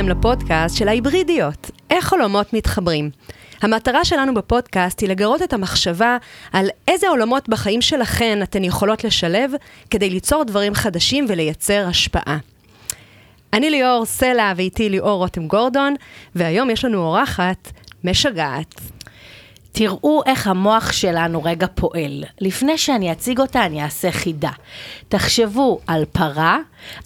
הגעתם לפודקאסט של ההיברידיות, איך עולמות מתחברים. המטרה שלנו בפודקאסט היא לגרות את המחשבה על איזה עולמות בחיים שלכן אתן יכולות לשלב כדי ליצור דברים חדשים ולייצר השפעה. אני ליאור סלע ואיתי ליאור רותם גורדון, והיום יש לנו אורחת משגעת. תראו איך המוח שלנו רגע פועל. לפני שאני אציג אותה, אני אעשה חידה. תחשבו על פרה,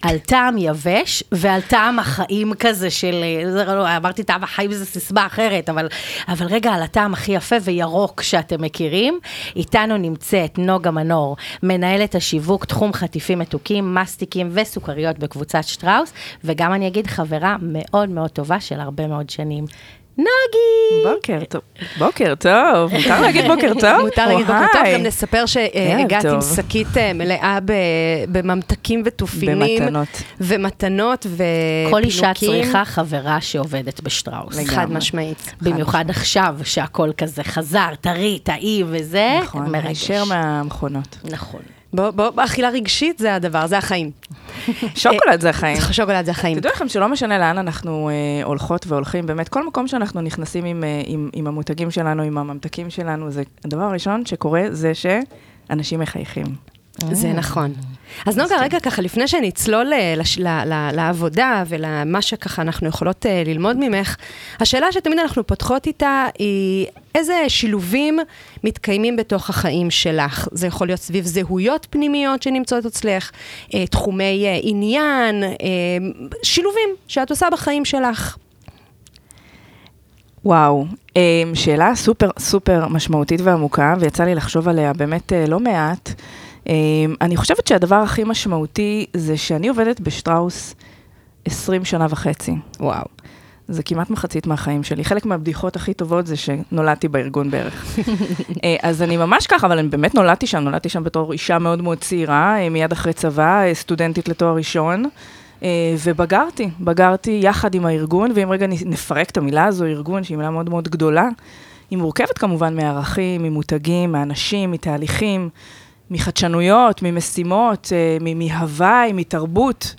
על טעם יבש ועל טעם החיים כזה של, לא, אמרתי טעם החיים זה סיסמה אחרת, אבל, אבל רגע על הטעם הכי יפה וירוק שאתם מכירים. איתנו נמצאת נוגה מנור, מנהלת השיווק תחום חטיפים מתוקים, מסטיקים וסוכריות בקבוצת שטראוס, וגם אני אגיד חברה מאוד מאוד טובה של הרבה מאוד שנים. נוגי! בוקר טוב. בוקר טוב. מותר להגיד בוקר טוב? מותר להגיד בוקר טוב, גם נספר שהגעת עם טוב. שקית אה, מלאה בממתקים ותופינים. במתנות. ומתנות ופינוקים. כל אישה צריכה חברה שעובדת בשטראוס. לגמרי. חד משמעית. במיוחד עכשיו, שהכל כזה חזר, טרי, טעי וזה, נכון, מרגש. הישר מהמכונות. נכון. בוא, בוא, אכילה רגשית זה הדבר, זה החיים. שוקולד זה החיים. שוקולד זה החיים. תדעו לכם שלא משנה לאן אנחנו אה, הולכות והולכים, באמת, כל מקום שאנחנו נכנסים עם, אה, עם, עם המותגים שלנו, עם הממתקים שלנו, זה הדבר הראשון שקורה זה שאנשים מחייכים. זה נכון. אז נוגה, רגע ככה, לפני שנצלול אה, לש- ל- ל- לעבודה ולמה שככה אנחנו יכולות אה, ללמוד ממך, השאלה שתמיד אנחנו פותחות איתה היא איזה שילובים מתקיימים בתוך החיים שלך. זה יכול להיות סביב זהויות פנימיות שנמצאות אצלך, אה, תחומי עניין, שילובים שאת עושה בחיים שלך. וואו, שאלה סופר סופר משמעותית ועמוקה, ויצא לי לחשוב עליה באמת לא מעט. אה, אני חושבת שהדבר הכי משמעותי זה שאני עובדת בשטראוס 20 שנה וחצי. וואו. זה כמעט מחצית מהחיים שלי. חלק מהבדיחות הכי טובות זה שנולדתי בארגון בערך. אה, אז אני ממש ככה, אבל אני באמת נולדתי שם, נולדתי שם בתור אישה מאוד מאוד צעירה, אה, מיד אחרי צבא, אה, סטודנטית לתואר ראשון, ובגרתי, בגרתי יחד עם הארגון, ואם רגע נפרק את המילה הזו, ארגון, שהיא מילה מאוד מאוד גדולה, היא מורכבת כמובן מערכים, ממותגים, מאנשים, מתהליכים, מחדשנויות, ממשימות, אה, מהוואי, מתרבות.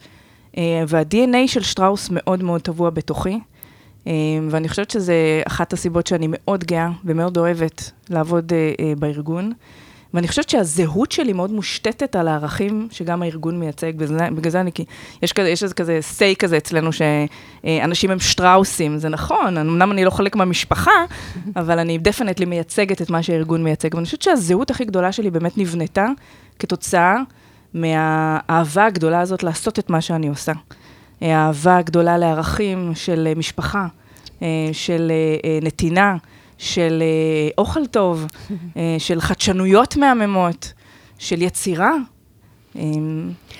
אה, וה-DNA של שטראוס מאוד מאוד טבוע בתוכי, אה, ואני חושבת שזה אחת הסיבות שאני מאוד גאה ומאוד אוהבת לעבוד בארגון. ואני חושבת שהזהות שלי מאוד מושתתת על הערכים שגם הארגון מייצג, בגלל זה אני, כי יש כזה, יש איזה כזה say כזה אצלנו, שאנשים הם שטראוסים, זה נכון, אמנם אני לא חלק מהמשפחה, אבל אני דפנטלי מייצגת את מה שהארגון מייצג, ואני חושבת שהזהות הכי גדולה שלי באמת נבנתה כתוצאה מהאהבה הגדולה הזאת לעשות את מה שאני עושה. אה, האהבה הגדולה לערכים של אה, משפחה, אה, של אה, אה, נתינה, של אה, אוכל טוב, אה, של חדשנויות מהממות, של יצירה. אה,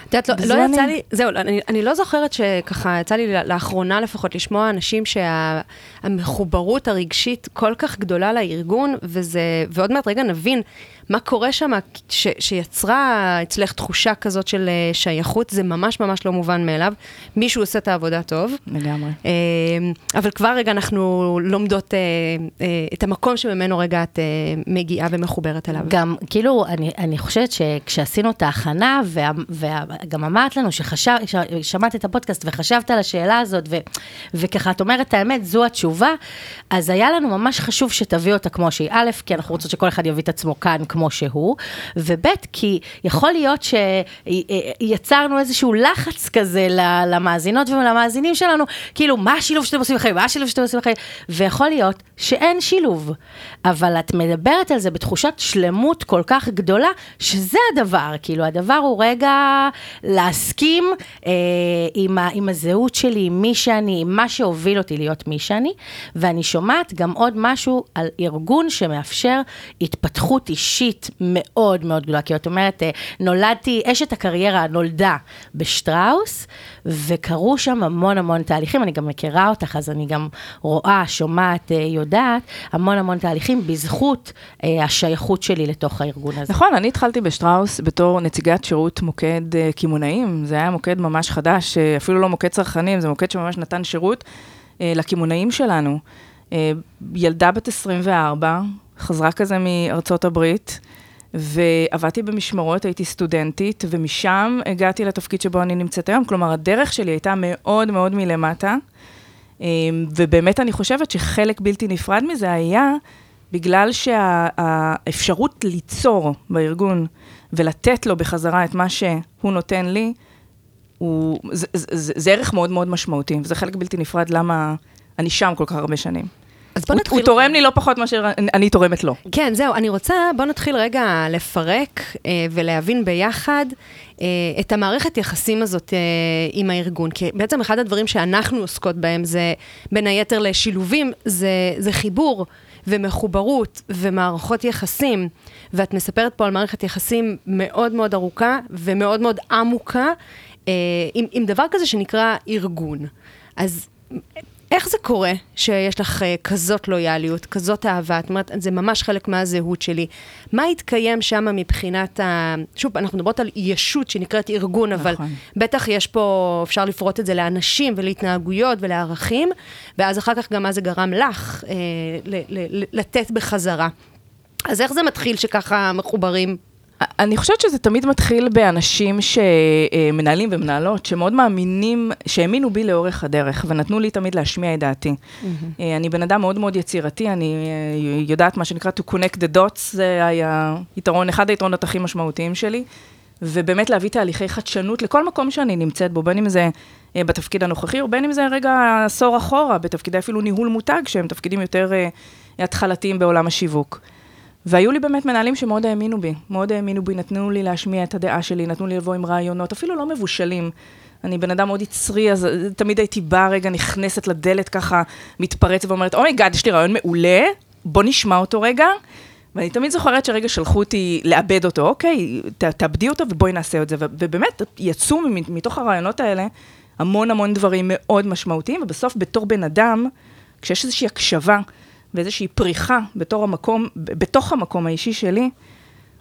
את יודעת, לא, לא יצא. לי, זהו, אני, אני לא זוכרת שככה, יצא לי לאחרונה לפחות לשמוע אנשים שהמחוברות הרגשית כל כך גדולה לארגון, וזה, ועוד מעט רגע נבין מה קורה שם, ש, שיצרה אצלך תחושה כזאת של אה, שייכות, זה ממש ממש לא מובן מאליו. מישהו עושה את העבודה טוב. לגמרי. אה, אבל כבר רגע אנחנו לומדות אה, אה, את המקום שממנו רגע את מגיעה ומחוברת אליו. גם, כאילו, אני, אני חושבת שכשעשינו את ההכנה, וגם אמרת לנו שחשב, שמעת את הפודקאסט וחשבת על השאלה הזאת, ו, וככה את אומרת את האמת, זו התשובה, אז היה לנו ממש חשוב שתביא אותה כמו שהיא. א', כי אנחנו רוצות שכל אחד יביא את עצמו כאן כמו שהוא, וב', כי יכול להיות שיצרנו איזשהו לחץ כזה למאזינות ולמאזינים שלנו, כאילו, מה השילוב שאתם עושים בחיים? מה השילוב שאתם עושים בחיים? ויכול להיות שאין שילוב, אבל את מדברת על זה בתחושת שלמות כל כך גדולה, שזה הדבר, כאילו, הדבר הוא רגע להסכים אה, עם, ה, עם הזהות שלי, עם מי שאני, עם מה שהוביל אותי להיות מי שאני, ואני שומעת גם עוד משהו על ארגון שמאפשר התפתחות אישית מאוד מאוד גדולה, כי את אומרת, אה, נולדתי, אשת הקריירה נולדה בשטראוס, וקרו שם המון המון תהליכים, אני גם מכירה אותך, אז אני גם רואה, שומעת, אה, יודעת, המון המון תהליכים בזכות אה, השייכות שלי לתוך הארגון הזה. נכון, אני התחלתי בשטראוס בתור נציגת שירות מוקד קמעונאים. זה היה מוקד ממש חדש, אפילו לא מוקד צרכנים, זה מוקד שממש נתן שירות לקמעונאים שלנו. ילדה בת 24, חזרה כזה מארצות הברית, ועבדתי במשמרות, הייתי סטודנטית, ומשם הגעתי לתפקיד שבו אני נמצאת היום. כלומר, הדרך שלי הייתה מאוד מאוד מלמטה, ובאמת אני חושבת שחלק בלתי נפרד מזה היה בגלל שהאפשרות ליצור בארגון ולתת לו בחזרה את מה שהוא נותן לי, הוא, זה, זה, זה ערך מאוד מאוד משמעותי, וזה חלק בלתי נפרד למה אני שם כל כך הרבה שנים. אז בוא נתחיל... הוא תורם לי לא פחות מאשר אני תורמת לו. כן, זהו, אני רוצה, בוא נתחיל רגע לפרק אה, ולהבין ביחד אה, את המערכת יחסים הזאת אה, עם הארגון. כי בעצם אחד הדברים שאנחנו עוסקות בהם זה, בין היתר לשילובים, זה, זה חיבור ומחוברות ומערכות יחסים. ואת מספרת פה על מערכת יחסים מאוד מאוד ארוכה ומאוד מאוד עמוקה, אה, עם, עם דבר כזה שנקרא ארגון. אז איך זה קורה שיש לך uh, כזאת לויאליות, כזאת אהבה? את אומרת, זה ממש חלק מהזהות שלי. מה התקיים שם מבחינת ה... שוב, אנחנו מדברות על ישות שנקראת ארגון, נכון. אבל בטח יש פה, אפשר לפרוט את זה לאנשים ולהתנהגויות ולערכים, ואז אחר כך גם מה זה גרם לך uh, ל- ל- ל- לתת בחזרה. אז איך זה מתחיל שככה מחוברים אני חושבת שזה תמיד מתחיל באנשים שמנהלים ומנהלות, שמאוד מאמינים, שהאמינו בי לאורך הדרך, ונתנו לי תמיד להשמיע את דעתי. Mm-hmm. אני בן אדם מאוד מאוד יצירתי, אני אה, יודעת מה שנקרא to connect the dots, זה היה יתרון, אחד היתרונות הכי משמעותיים שלי, ובאמת להביא תהליכי חדשנות לכל מקום שאני נמצאת בו, בין אם זה אה, בתפקיד הנוכחי, או בין אם זה רגע עשור אחורה, בתפקידי אפילו ניהול מותג, שהם תפקידים יותר התחלתיים בעולם השיווק. והיו לי באמת מנהלים שמאוד האמינו בי, מאוד האמינו בי, נתנו לי להשמיע את הדעה שלי, נתנו לי לבוא עם רעיונות, אפילו לא מבושלים. אני בן אדם מאוד יצרי, אז תמיד הייתי באה רגע, נכנסת לדלת ככה, מתפרצת ואומרת, oh my god, יש לי רעיון מעולה, בוא נשמע אותו רגע. ואני תמיד זוכרת שרגע שלחו אותי לעבד אותו, אוקיי, ת, תעבדי אותו ובואי נעשה את זה. ובאמת, יצאו מתוך הרעיונות האלה המון המון דברים מאוד משמעותיים, ובסוף בתור בן אדם, כשיש איזושהי הקשבה, ואיזושהי פריחה בתור המקום, בתוך המקום האישי שלי,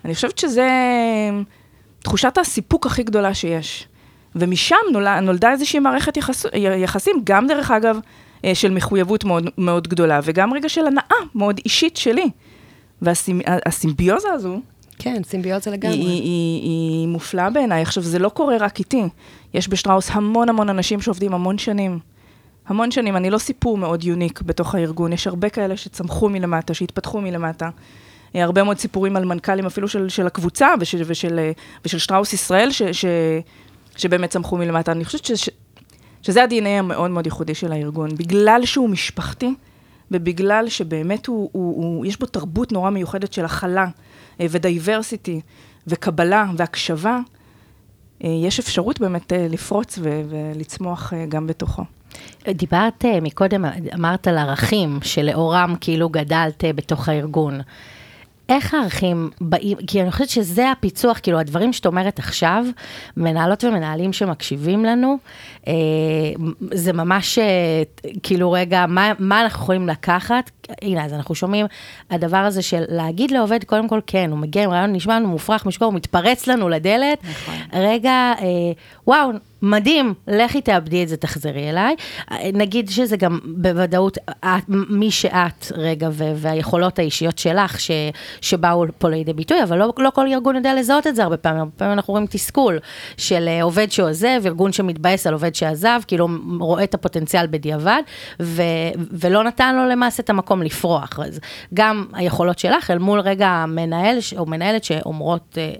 אני חושבת שזה תחושת הסיפוק הכי גדולה שיש. ומשם נולד, נולדה איזושהי מערכת יחס, יחסים, גם דרך אגב, אה, של מחויבות מאוד, מאוד גדולה, וגם רגע של הנאה מאוד אישית שלי. והסימביוזה הזו, כן, סימביוזה לגמרי. היא, היא, היא מופלאה בעיניי. עכשיו, זה לא קורה רק איתי. יש בשטראוס המון המון אנשים שעובדים המון שנים. המון שנים, אני לא סיפור מאוד יוניק בתוך הארגון, יש הרבה כאלה שצמחו מלמטה, שהתפתחו מלמטה. אה, הרבה מאוד סיפורים על מנכ"לים אפילו של, של הקבוצה ושל, ושל, אה, ושל שטראוס ישראל, ש, ש, שבאמת צמחו מלמטה. אני חושבת ש, שזה ה-DNA המאוד מאוד ייחודי של הארגון. בגלל שהוא משפחתי, ובגלל שבאמת הוא, הוא, הוא, יש בו תרבות נורא מיוחדת של הכלה אה, ודייברסיטי וקבלה והקשבה, יש אפשרות באמת לפרוץ ולצמוח גם בתוכו. דיברת אה, מקודם, אמרת על ערכים שלאורם כאילו גדלת אה, בתוך הארגון. איך הערכים באים, כי אני חושבת שזה הפיצוח, כאילו הדברים שאת אומרת עכשיו, מנהלות ומנהלים שמקשיבים לנו, אה, זה ממש אה, כאילו רגע, מה, מה אנחנו יכולים לקחת? הנה, אז אנחנו שומעים, הדבר הזה של להגיד לעובד, קודם כל, כן, הוא מגיע עם רעיון, נשמע לנו מופרך, משקור, הוא מתפרץ לנו לדלת, נכון. רגע, אה, וואו, מדהים, לכי תאבדי את זה, תחזרי אליי. נגיד שזה גם בוודאות את, מי שאת, רגע, והיכולות האישיות שלך ש, שבאו פה לידי ביטוי, אבל לא, לא כל ארגון יודע לזהות את זה הרבה פעמים. הרבה פעמים אנחנו רואים תסכול של אה, עובד שעוזב, ארגון שמתבאס על עובד שעזב, כאילו רואה את הפוטנציאל בדיעבד, ו, ולא נתן לו למעשה את המקום לפרוח. אז גם היכולות שלך אל מול רגע מנהל או מנהלת שאומרות, אה,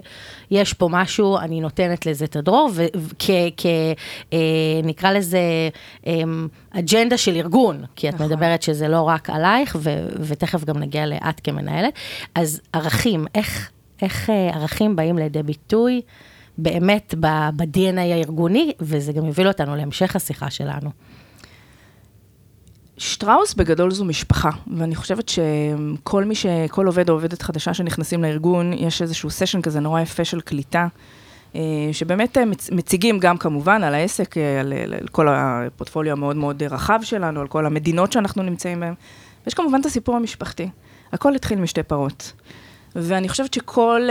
יש פה משהו, אני נותנת לזה את הדרור, וכנקרא אה, לזה אמ, אג'נדה של ארגון, כי את נכון. מדברת שזה לא רק עלייך, ו, ותכף גם נגיע לאת כמנהלת. אז ערכים, איך, איך אה, ערכים באים לידי ביטוי באמת ב-DNA הארגוני, וזה גם יוביל אותנו להמשך השיחה שלנו. שטראוס בגדול זו משפחה, ואני חושבת שכל מי ש... כל עובד או עובדת חדשה שנכנסים לארגון, יש איזשהו סשן כזה נורא יפה של קליטה, אה, שבאמת אה, מציגים גם כמובן על העסק, אה, על, על כל הפורטפוליו המאוד מאוד רחב שלנו, על כל המדינות שאנחנו נמצאים בהן. ויש כמובן את הסיפור המשפחתי. הכל התחיל משתי פרות. ואני חושבת שכל,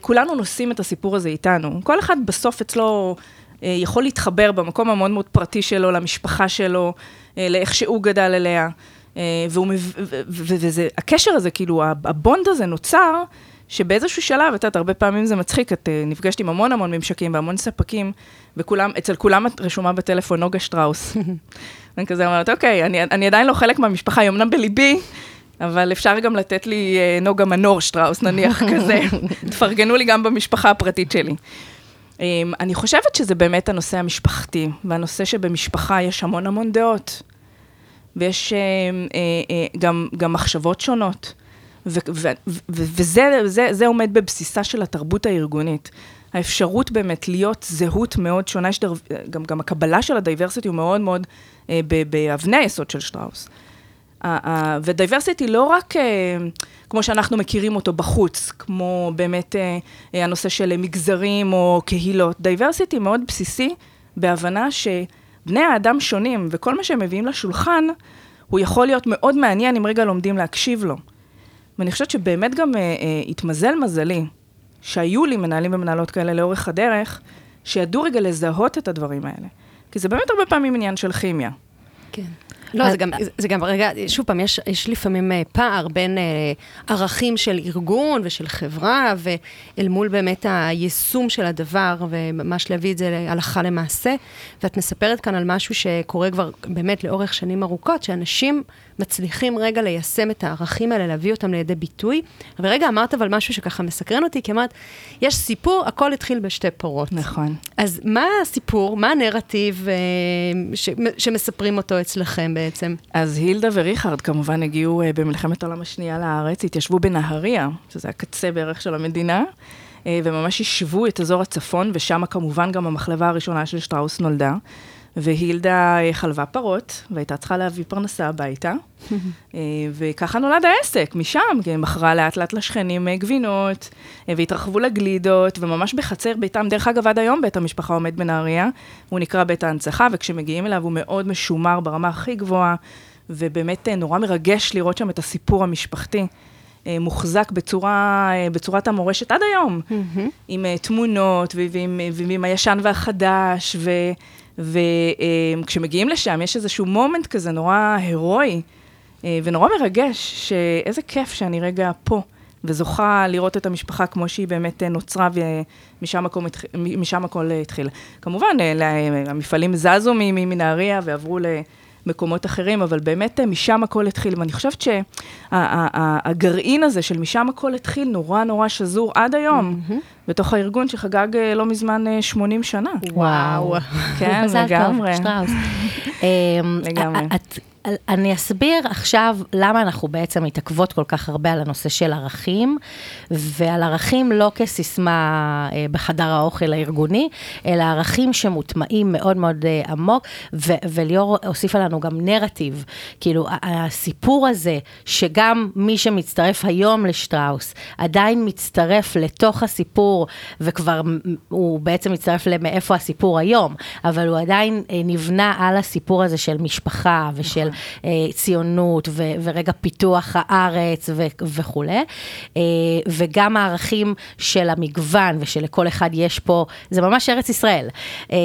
כולנו נושאים את הסיפור הזה איתנו. כל אחד בסוף אצלו יכול להתחבר במקום המאוד מאוד פרטי שלו, למשפחה שלו, אה, לאיך שהוא גדל אליה. אה, והקשר הזה, כאילו, הבונד הזה נוצר שבאיזשהו שלב, את יודעת, הרבה פעמים זה מצחיק, את נפגשת עם המון המון ממשקים והמון ספקים, וכולם, אצל כולם את רשומה בטלפון נוגה שטראוס. אני כזה אומרת, אוקיי, אני, אני עדיין לא חלק מהמשפחה, היא אמנם בליבי, אבל אפשר גם לתת לי נוגה מנור שטראוס, נניח כזה. תפרגנו לי גם במשפחה הפרטית שלי. Um, אני חושבת שזה באמת הנושא המשפחתי, והנושא שבמשפחה יש המון המון דעות, ויש uh, uh, uh, גם, גם מחשבות שונות. וזה זה, זה עומד בבסיסה של התרבות הארגונית. האפשרות באמת להיות זהות מאוד שונה, שדר, גם, גם הקבלה של ה diversity הוא מאוד מאוד אה, באבני היסוד של שטראוס. ו diversity לא רק אה, כמו שאנחנו מכירים אותו בחוץ, כמו באמת אה, אה, הנושא של מגזרים או קהילות, diversity מאוד בסיסי בהבנה שבני האדם שונים, וכל מה שהם מביאים לשולחן, הוא יכול להיות מאוד מעניין אם רגע לומדים להקשיב לו. ואני חושבת שבאמת גם אה, אה, התמזל מזלי, שהיו לי מנהלים ומנהלות כאלה לאורך הדרך, שידעו רגע לזהות את הדברים האלה. כי זה באמת הרבה פעמים עניין של כימיה. כן. לא, זה גם, זה גם, רגע, שוב פעם, יש, יש לפעמים אה, פער בין אה, ערכים של ארגון ושל חברה, ואל מול באמת היישום של הדבר, וממש להביא את זה להלכה למעשה. ואת מספרת כאן על משהו שקורה כבר באמת לאורך שנים ארוכות, שאנשים מצליחים רגע ליישם את הערכים האלה, להביא אותם לידי ביטוי. ורגע אמרת אבל משהו שככה מסקרן אותי, כי אמרת, יש סיפור, הכל התחיל בשתי פורות. נכון. אז מה הסיפור, מה הנרטיב אה, ש, שמספרים אותו אצלכם בעצם? אז הילדה וריכרד כמובן הגיעו אה, במלחמת העולם השנייה לארץ, התיישבו בנהריה, שזה הקצה בערך של המדינה. אה, וממש יישבו את אזור הצפון, ושם כמובן גם המחלבה הראשונה של שטראוס נולדה. והילדה אה, חלבה פרות, והייתה צריכה להביא פרנסה הביתה, אה, וככה נולד העסק, משם, מכרה לאט לאט לשכנים אה, גבינות, והתרחבו לגלידות, וממש בחצר ביתם, דרך אגב, עד היום בית המשפחה עומד בנהריה, הוא נקרא בית ההנצחה, וכשמגיעים אליו הוא מאוד משומר ברמה הכי גבוהה, ובאמת נורא מרגש לראות שם את הסיפור המשפחתי. מוחזק בצורה, בצורת המורשת עד היום, mm-hmm. עם תמונות ועם, ועם הישן והחדש, ו... וכשמגיעים לשם, יש איזשהו מומנט כזה נורא הירואי אה, ונורא מרגש, שאיזה כיף שאני רגע פה. וזוכה לראות את המשפחה כמו שהיא באמת אה, נוצרה ומשם הכל התחיל. כמובן, אה, המפעלים זזו מנהריה ועברו למקומות אחרים, אבל באמת משם הכל התחיל. ואני חושבת שהגרעין הזה של משם הכל התחיל נורא נורא שזור עד היום. Mm-hmm. בתוך הארגון שחגג אה, לא מזמן 80 אה, שנה. וואו. כן, לגמרי. לגמרי. אמ, אני אסביר עכשיו למה אנחנו בעצם מתעכבות כל כך הרבה על הנושא של ערכים, ועל ערכים לא כסיסמה אה, בחדר האוכל הארגוני, אלא ערכים שמוטמעים מאוד מאוד אה, עמוק, ו- וליאור הוסיפה לנו גם נרטיב. כאילו, הסיפור הזה, שגם מי שמצטרף היום לשטראוס, עדיין מצטרף לתוך הסיפור, וכבר הוא בעצם מצטרף למאיפה הסיפור היום, אבל הוא עדיין אה, נבנה על הסיפור הזה של משפחה ושל... אה, ציונות ו, ורגע פיתוח הארץ ו, וכולי. אה, וגם הערכים של המגוון ושלכל אחד יש פה, זה ממש ארץ ישראל. אה,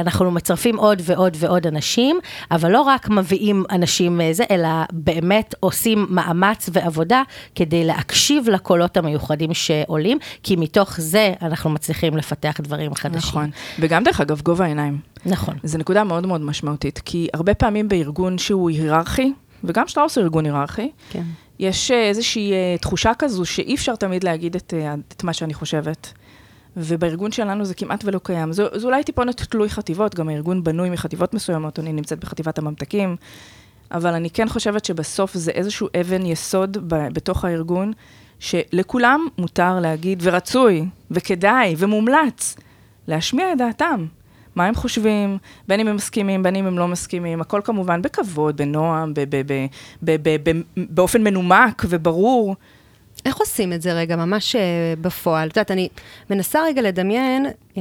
אנחנו מצרפים עוד ועוד ועוד אנשים, אבל לא רק מביאים אנשים זה, אלא באמת עושים מאמץ ועבודה כדי להקשיב לקולות המיוחדים שעולים, כי מתוך זה אנחנו מצליחים לפתח דברים חדשים. נכון, וגם דרך אגב, גובה העיניים. נכון. זו נקודה מאוד מאוד משמעותית, כי הרבה פעמים בארגון שהוא היררכי, וגם שטראוס הוא ארגון היררכי, כן. יש אה, איזושהי אה, תחושה כזו שאי אפשר תמיד להגיד את, אה, את מה שאני חושבת. ובארגון שלנו זה כמעט ולא קיים. זה, זה אולי טיפונת תלוי חטיבות, גם הארגון בנוי מחטיבות מסוימות, אני נמצאת בחטיבת הממתקים, אבל אני כן חושבת שבסוף זה איזשהו אבן יסוד ב, בתוך הארגון, שלכולם מותר להגיד, ורצוי, וכדאי, ומומלץ, להשמיע את דעתם. מה הם חושבים, בין אם הם מסכימים, בין אם הם לא מסכימים, הכל כמובן בכבוד, בנועם, באופן מנומק וברור. איך עושים את זה רגע, ממש uh, בפועל? את יודעת, אני מנסה רגע לדמיין, uh,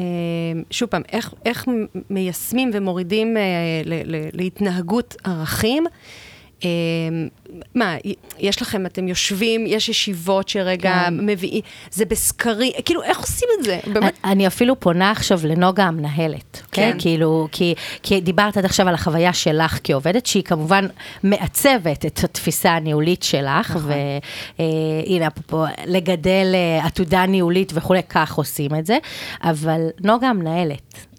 שוב פעם, איך, איך מיישמים ומורידים ל, להתנהגות ערכים. אה, מה, יש לכם, אתם יושבים, יש ישיבות שרגע כן. מביאים, זה בסקרי, כאילו, איך עושים את זה? באמת? אני אפילו פונה עכשיו לנוגה המנהלת, כן? כן. כאילו, כי, כי דיברת עד עכשיו על החוויה שלך כעובדת, שהיא כמובן מעצבת את התפיסה הניהולית שלך, נכון. והנה, אפרופו, לגדל אה, עתודה ניהולית וכולי, כך עושים את זה, אבל נוגה המנהלת.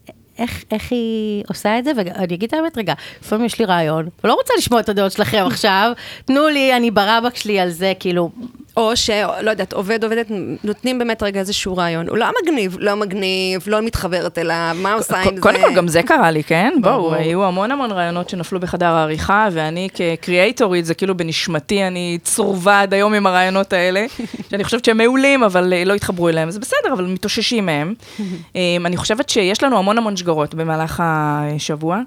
איך, איך היא עושה את זה? ואני אגיד את האמת, רגע, לפעמים יש לי רעיון, ולא רוצה לשמוע את הדעות שלכם עכשיו, תנו לי, אני ברבק שלי על זה, כאילו, או שלא יודעת, עובד, עובדת, נותנים באמת רגע איזשהו רעיון. הוא לא מגניב, לא מגניב, לא מתחברת אליו, מה עושה עם זה? קודם כל, גם זה קרה לי, כן? בואו, היו המון המון רעיונות שנפלו בחדר העריכה, ואני כקריאייטורית, זה כאילו בנשמתי, אני צרובה עד היום עם הרעיונות האלה, שאני חושבת שהם מעולים, אבל אה, לא התחברו אליהם. זה בסדר, אבל מתאוששים מהם. אמ, אני חושבת שיש לנו המון המון שגרות במהלך השבוע.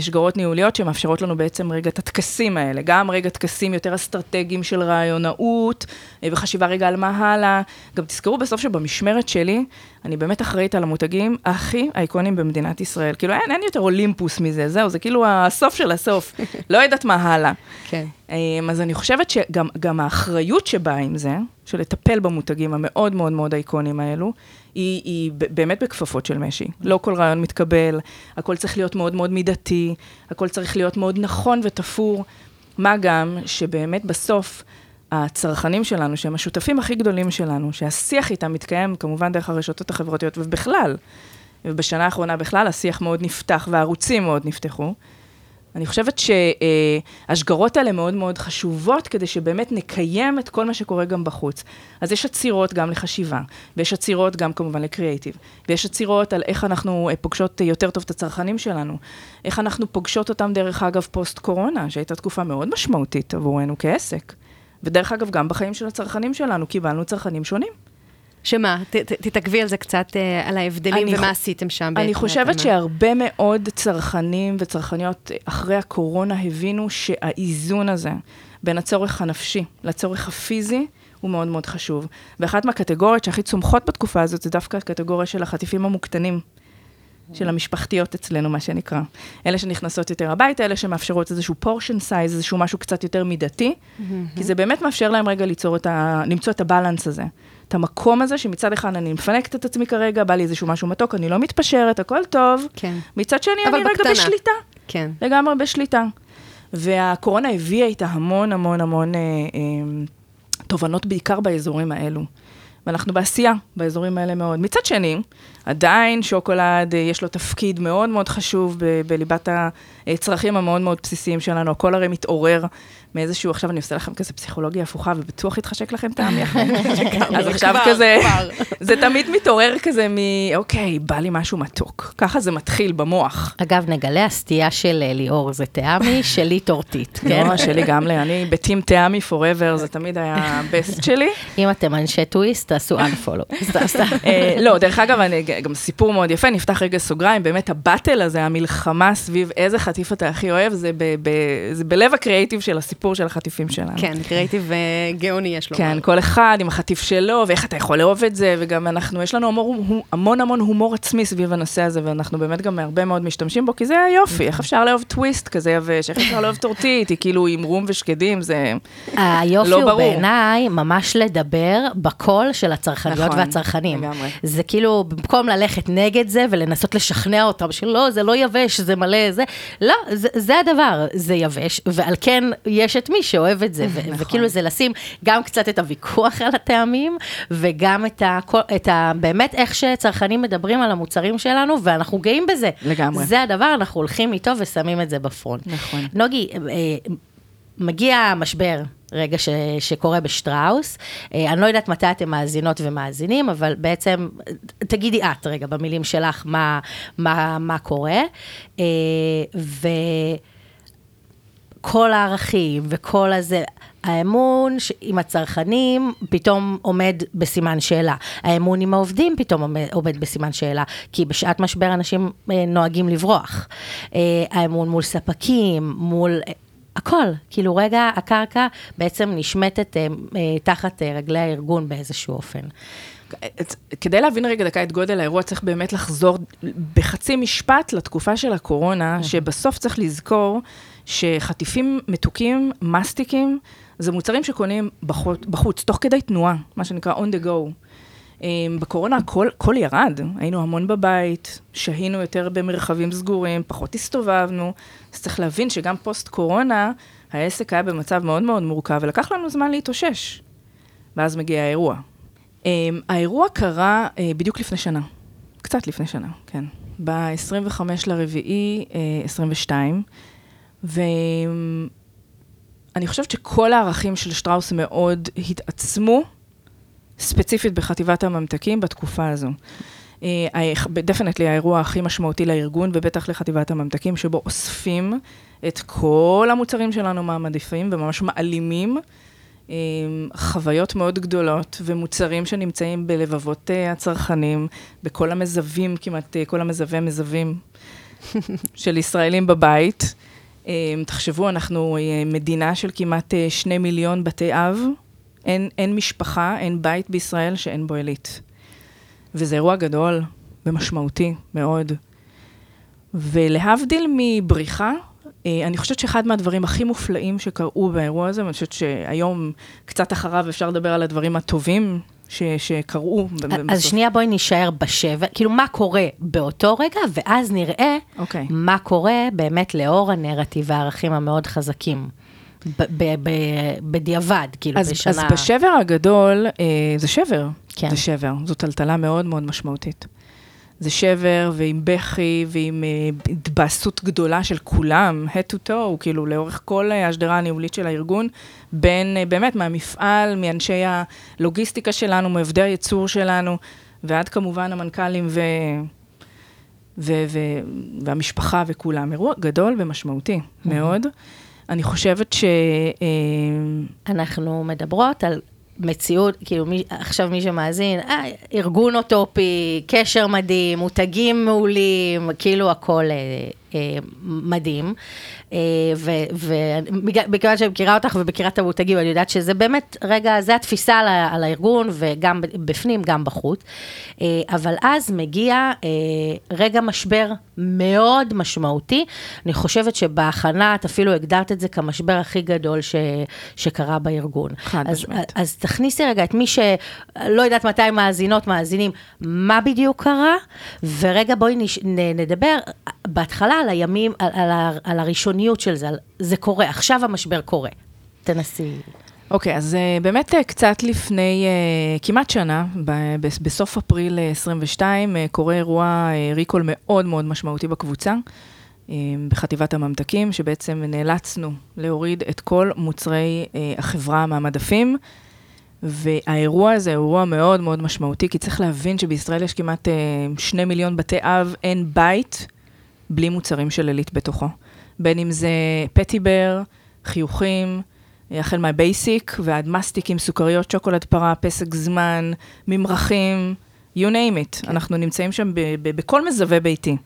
שגרות ניהוליות שמאפשרות לנו בעצם רגע את הטקסים האלה, גם רגע טקסים יותר אסטרטגיים של רעיונאות, אה, וחשיבה רגע על מה הלאה. גם תזכרו בסוף שבמשמרת שלי, אני באמת אחראית על המותגים הכי אייקונים במדינת ישראל. כאילו, אין, אין יותר אולימפוס מזה, זהו, זה כאילו הסוף של הסוף. לא יודעת מה הלאה. כן. אמ, אז אני חושבת שגם גם האחריות שבאה עם זה, של לטפל במותגים המאוד מאוד מאוד אייקונים האלו, היא, היא באמת בכפפות של משי. לא כל רעיון מתקבל, הכל צריך להיות מאוד מאוד מידתי, הכל צריך להיות מאוד נכון ותפור. מה גם שבאמת בסוף הצרכנים שלנו, שהם השותפים הכי גדולים שלנו, שהשיח איתם מתקיים כמובן דרך הרשתות החברתיות ובכלל, ובשנה האחרונה בכלל השיח מאוד נפתח והערוצים מאוד נפתחו. אני חושבת שהשגרות האלה מאוד מאוד חשובות, כדי שבאמת נקיים את כל מה שקורה גם בחוץ. אז יש עצירות גם לחשיבה, ויש עצירות גם כמובן לקריאייטיב, ויש עצירות על איך אנחנו אה, פוגשות יותר טוב את הצרכנים שלנו, איך אנחנו פוגשות אותם, דרך אגב, פוסט-קורונה, שהייתה תקופה מאוד משמעותית עבורנו כעסק. ודרך אגב, גם בחיים של הצרכנים שלנו, קיבלנו צרכנים שונים. שמה? ת, ת, תתעכבי על זה קצת, אה, על ההבדלים ומה חו- עשיתם שם. אני חושבת התאמה. שהרבה מאוד צרכנים וצרכניות אחרי הקורונה הבינו שהאיזון הזה בין הצורך הנפשי לצורך הפיזי הוא מאוד מאוד חשוב. ואחת מהקטגוריות שהכי צומחות בתקופה הזאת זה דווקא הקטגוריה של החטיפים המוקטנים. של המשפחתיות אצלנו, מה שנקרא. אלה שנכנסות יותר הביתה, אלה שמאפשרות איזשהו פורשן סייז, איזשהו משהו קצת יותר מידתי, כי זה באמת מאפשר להם רגע ליצור את ה... למצוא את הבלנס הזה. את המקום הזה, שמצד אחד אני מפנקת את עצמי כרגע, בא לי איזשהו משהו מתוק, אני לא מתפשרת, הכל טוב. כן. מצד שני, אני רגע בקטנה. בשליטה. כן. לגמרי בשליטה. והקורונה הביאה איתה המון המון המון אה, אה, תובנות, בעיקר באזורים האלו. ואנחנו בעשייה באזורים האלה מאוד. מצד שני, עדיין שוקולד, אה, יש לו תפקיד מאוד מאוד חשוב ב- בליבת הצרכים המאוד מאוד בסיסיים שלנו. הכל הרי מתעורר מאיזשהו, עכשיו אני עושה לכם כזה פסיכולוגיה הפוכה, ובטוח יתחשק לכם טעם יחד. אז עכשיו כזה. זה תמיד מתעורר כזה מ... אוקיי, בא לי משהו מתוק. ככה זה מתחיל במוח. אגב, נגלה הסטייה של אה, ליאור זה תיאמי, שלי טורטית, כן? לא, שלי גם, ל- אני בטים תיאמי forever, זה תמיד היה הבסט שלי. אם אתם אנשי טוויסט, תעשו unfollow. אה, לא, דרך אגב, גם סיפור מאוד יפה, נפתח רגע סוגריים, באמת הבטל הזה, המלחמה סביב איזה חטיף אתה הכי אוהב, זה בלב הקריאיטיב של הסיפור של החטיפים שלנו. כן, קריאיטיב אה, גאוני יש לו. כן, כל אחד עם החטיף שלו, ואיך אתה יכול לאהוב את זה, וגם אנחנו, יש לנו המון המון, המון הומור עצמי סביב הנושא הזה, ואנחנו באמת גם הרבה מאוד משתמשים בו, כי זה היופי, איך אפשר לאהוב טוויסט כזה יבש, איך אפשר לאהוב טורטית, היא כאילו עם רום ושקדים, זה... היופי לא הוא ברור. בעיניי ממש לדבר בקול של הצרכניות נכון, והצרכנים. לגמרי. זה כאילו, במקום ללכת נגד זה ולנסות לשכנע אותם שלא, זה לא יבש, זה מלא, זה... לא, זה, זה הדבר, זה יבש, ועל כן יש את מי שאוהב את זה, ו- נכון. וכאילו זה לשים גם קצת את הוויכוח על הטעמים, וגם את ה... את ה... באמת איך שצרכנים מדברים על המוצרים שלנו, ואנחנו גאים בזה. לגמרי. זה הדבר, אנחנו הולכים איתו ושמים את זה בפרונט. נכון. נוגי, אה, מגיע המשבר, רגע ש, שקורה בשטראוס. אה, אני לא יודעת מתי אתם מאזינות ומאזינים, אבל בעצם, אה, תגידי את רגע במילים שלך מה, מה, מה קורה. אה, וכל הערכים וכל הזה, האמון עם הצרכנים פתאום עומד בסימן שאלה. האמון עם העובדים פתאום עומד, עומד בסימן שאלה, כי בשעת משבר אנשים אה, נוהגים לברוח. אה, האמון מול ספקים, מול... אה, הכל, כאילו רגע הקרקע בעצם נשמטת אה, אה, תחת אה, רגלי הארגון באיזשהו אופן. כדי להבין רגע דקה את גודל האירוע, צריך באמת לחזור בחצי משפט לתקופה של הקורונה, שבסוף צריך לזכור שחטיפים מתוקים, מסטיקים, זה מוצרים שקונים בחוץ, בחוץ, תוך כדי תנועה, מה שנקרא on the go. אמ, בקורונה הכל, הכל ירד, היינו המון בבית, שהינו יותר במרחבים סגורים, פחות הסתובבנו, אז צריך להבין שגם פוסט קורונה, העסק היה במצב מאוד מאוד מורכב, ולקח לנו זמן להתאושש. ואז מגיע האירוע. Um, האירוע קרה uh, בדיוק לפני שנה, קצת לפני שנה, כן. ב-25 לרביעי uh, 22, ואני חושבת שכל הערכים של שטראוס מאוד התעצמו, ספציפית בחטיבת הממתקים בתקופה הזו. דפנטלי האירוע הכי משמעותי לארגון, ובטח לחטיבת הממתקים, שבו אוספים את כל המוצרים שלנו מהמדפים וממש מעלימים חוויות מאוד גדולות ומוצרים שנמצאים בלבבות אה, הצרכנים, בכל המזווים, כמעט אה, כל המזווה מזווים של ישראלים בבית. תחשבו, אנחנו אה, מדינה של כמעט שני מיליון בתי אב. אין, אין משפחה, אין בית בישראל שאין בו עילית. וזה אירוע גדול ומשמעותי מאוד. ולהבדיל מבריחה, אה, אני חושבת שאחד מהדברים הכי מופלאים שקרו באירוע הזה, ואני חושבת שהיום, קצת אחריו, אפשר לדבר על הדברים הטובים ש, שקרו. אז שנייה, בואי נישאר בשבר, כאילו מה קורה באותו רגע, ואז נראה okay. אוקיי. מה קורה באמת לאור הנרטיב והערכים המאוד חזקים. בדיעבד, כאילו, אז, בשנה... אז בשבר הגדול, אה, זה שבר. כן. זה שבר, זו טלטלה מאוד מאוד משמעותית. זה שבר ועם בכי ועם אה, התבאסות גדולה של כולם, head to toe, כאילו לאורך כל השדרה הניהולית של הארגון, בין, אה, באמת, מהמפעל, מאנשי הלוגיסטיקה שלנו, מעובדי הייצור שלנו, ועד כמובן המנכ"לים ו... ו- ו- והמשפחה וכולם. אירוע גדול ומשמעותי mm-hmm. מאוד. אני חושבת ש... אנחנו מדברות על מציאות, כאילו מי, עכשיו מי שמאזין, אה, ארגון אוטופי, קשר מדהים, מותגים מעולים, כאילו הכל אה, מדהים. אה, ובגלל שאני מכירה אותך ומכירה את המותגים, אני יודעת שזה באמת, רגע, זה התפיסה על, על הארגון, וגם בפנים, גם בחוץ. אה, אבל אז מגיע אה, רגע משבר מאוד משמעותי. אני חושבת שבהכנה, את אפילו הגדרת את זה כמשבר הכי גדול ש, שקרה בארגון. חד משמעית. אז, אז תכניסי רגע את מי שלא יודעת מתי מאזינות, מאזינים, מה בדיוק קרה, ורגע בואי נש, נדבר בהתחלה על הימים, על, על, על הראשוניות של זה, על, זה קורה, עכשיו המשבר קורה. תנסי. אוקיי, okay, אז uh, באמת uh, קצת לפני uh, כמעט שנה, ב- בסוף אפריל 22, uh, קורה אירוע ריקול מאוד מאוד משמעותי בקבוצה, בחטיבת הממתקים, שבעצם נאלצנו להוריד את כל מוצרי החברה מהמדפים. והאירוע הזה הוא אירוע מאוד מאוד משמעותי, כי צריך להבין שבישראל יש כמעט שני מיליון בתי אב, אין בית בלי מוצרים של עילית בתוכו. בין אם זה פטיבר, חיוכים, החל מהבייסיק ועד מסטיקים, סוכריות, שוקולד פרה, פסק זמן, ממרחים, you name it. כן. אנחנו נמצאים שם בכל מזווה ביתי.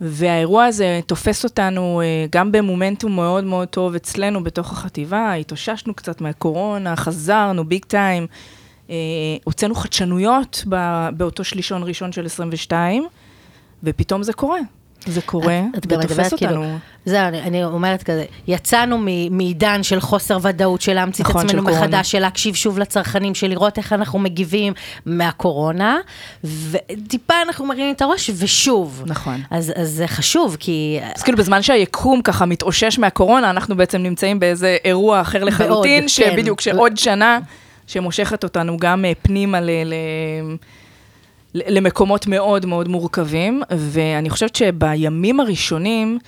והאירוע הזה תופס אותנו uh, גם במומנטום מאוד מאוד טוב אצלנו בתוך החטיבה, התאוששנו קצת מהקורונה, חזרנו ביג טיים, uh, הוצאנו חדשנויות באותו שלישון ראשון של 22, ופתאום זה קורה. זה קורה, ותופס אותנו. כאילו, זהו, אני, אני אומרת כזה, יצאנו מעידן של חוסר ודאות, של להמציא נכון, את עצמנו מחדש, של להקשיב שוב לצרכנים, של לראות איך אנחנו מגיבים מהקורונה, וטיפה אנחנו מרימים את הראש, ושוב. נכון. אז, אז זה חשוב, כי... אז כאילו בזמן שהיקום ככה מתאושש מהקורונה, אנחנו בעצם נמצאים באיזה אירוע אחר לחלוטין, בעוד, שבדיוק, כן. שעוד שנה, שמושכת אותנו גם אה, פנימה ל... ל למקומות מאוד מאוד מורכבים, ואני חושבת שבימים הראשונים,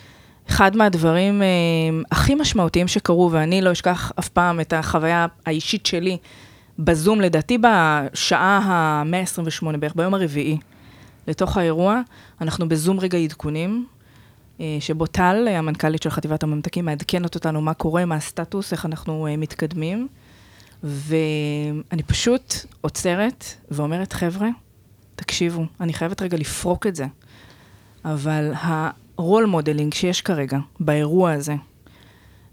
אחד מהדברים אה, הכי משמעותיים שקרו, ואני לא אשכח אף פעם את החוויה האישית שלי בזום, לדעתי בשעה ה-128 בערך, ביום הרביעי, לתוך האירוע, אנחנו בזום רגע עדכונים, אה, שבו טל, המנכ"לית של חטיבת הממתקים, מעדכנת אותנו מה קורה, מה הסטטוס, איך אנחנו אה, מתקדמים. ואני פשוט עוצרת ואומרת, חבר'ה, תקשיבו, אני חייבת רגע לפרוק את זה, אבל ה role modeling שיש כרגע באירוע הזה,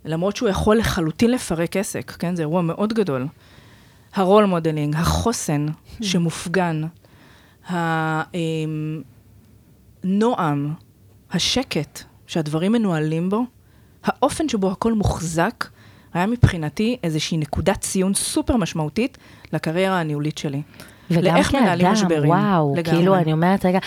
למרות שהוא יכול לחלוטין לפרק עסק, כן? זה אירוע מאוד גדול. ה role modeling, החוסן שמופגן, הנועם, השקט שהדברים מנוהלים בו, האופן שבו הכל מוחזק, היה מבחינתי איזושהי נקודת ציון סופר משמעותית לקריירה הניהולית שלי. וגם כאדם, משברים. וואו, לגמרי. כאילו, אני אומרת, רגע,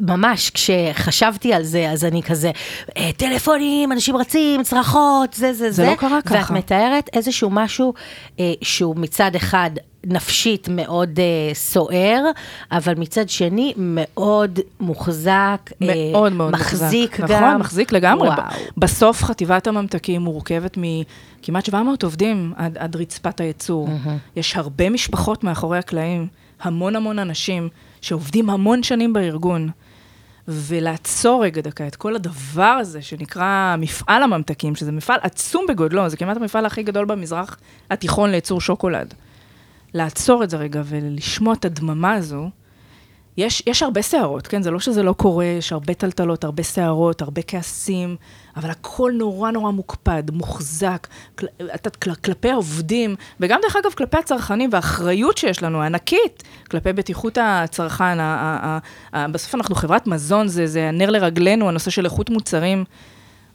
ממש, כשחשבתי על זה, אז אני כזה, אה, טלפונים, אנשים רצים, צרחות, זה, זה, זה. לא קרה ואת ככה. מתארת איזשהו משהו אה, שהוא מצד אחד נפשית מאוד אה, סוער, אבל מצד שני מאוד מוחזק, אה, מאוד מאוד מחזיק מוחזק. גם. נכון, מחזיק לגמרי. וואו. בסוף חטיבת הממתקים מורכבת מכמעט 700 עובדים עד, עד רצפת הייצור. יש הרבה משפחות מאחורי הקלעים, המון המון אנשים שעובדים המון שנים בארגון. ולעצור רגע דקה את כל הדבר הזה שנקרא מפעל הממתקים, שזה מפעל עצום בגודלו, זה כמעט המפעל הכי גדול במזרח התיכון לייצור שוקולד. לעצור את זה רגע ולשמוע את הדממה הזו, יש, יש הרבה סערות, כן? זה לא שזה לא קורה, יש הרבה טלטלות, הרבה סערות, הרבה כעסים, אבל הכל נורא נורא מוקפד, מוחזק, כל, כל, כלפי העובדים, וגם דרך אגב כלפי הצרכנים, והאחריות שיש לנו, הענקית, כלפי בטיחות הצרכן. ה, ה, ה, ה, בסוף אנחנו חברת מזון, זה, זה הנר לרגלינו, הנושא של איכות מוצרים.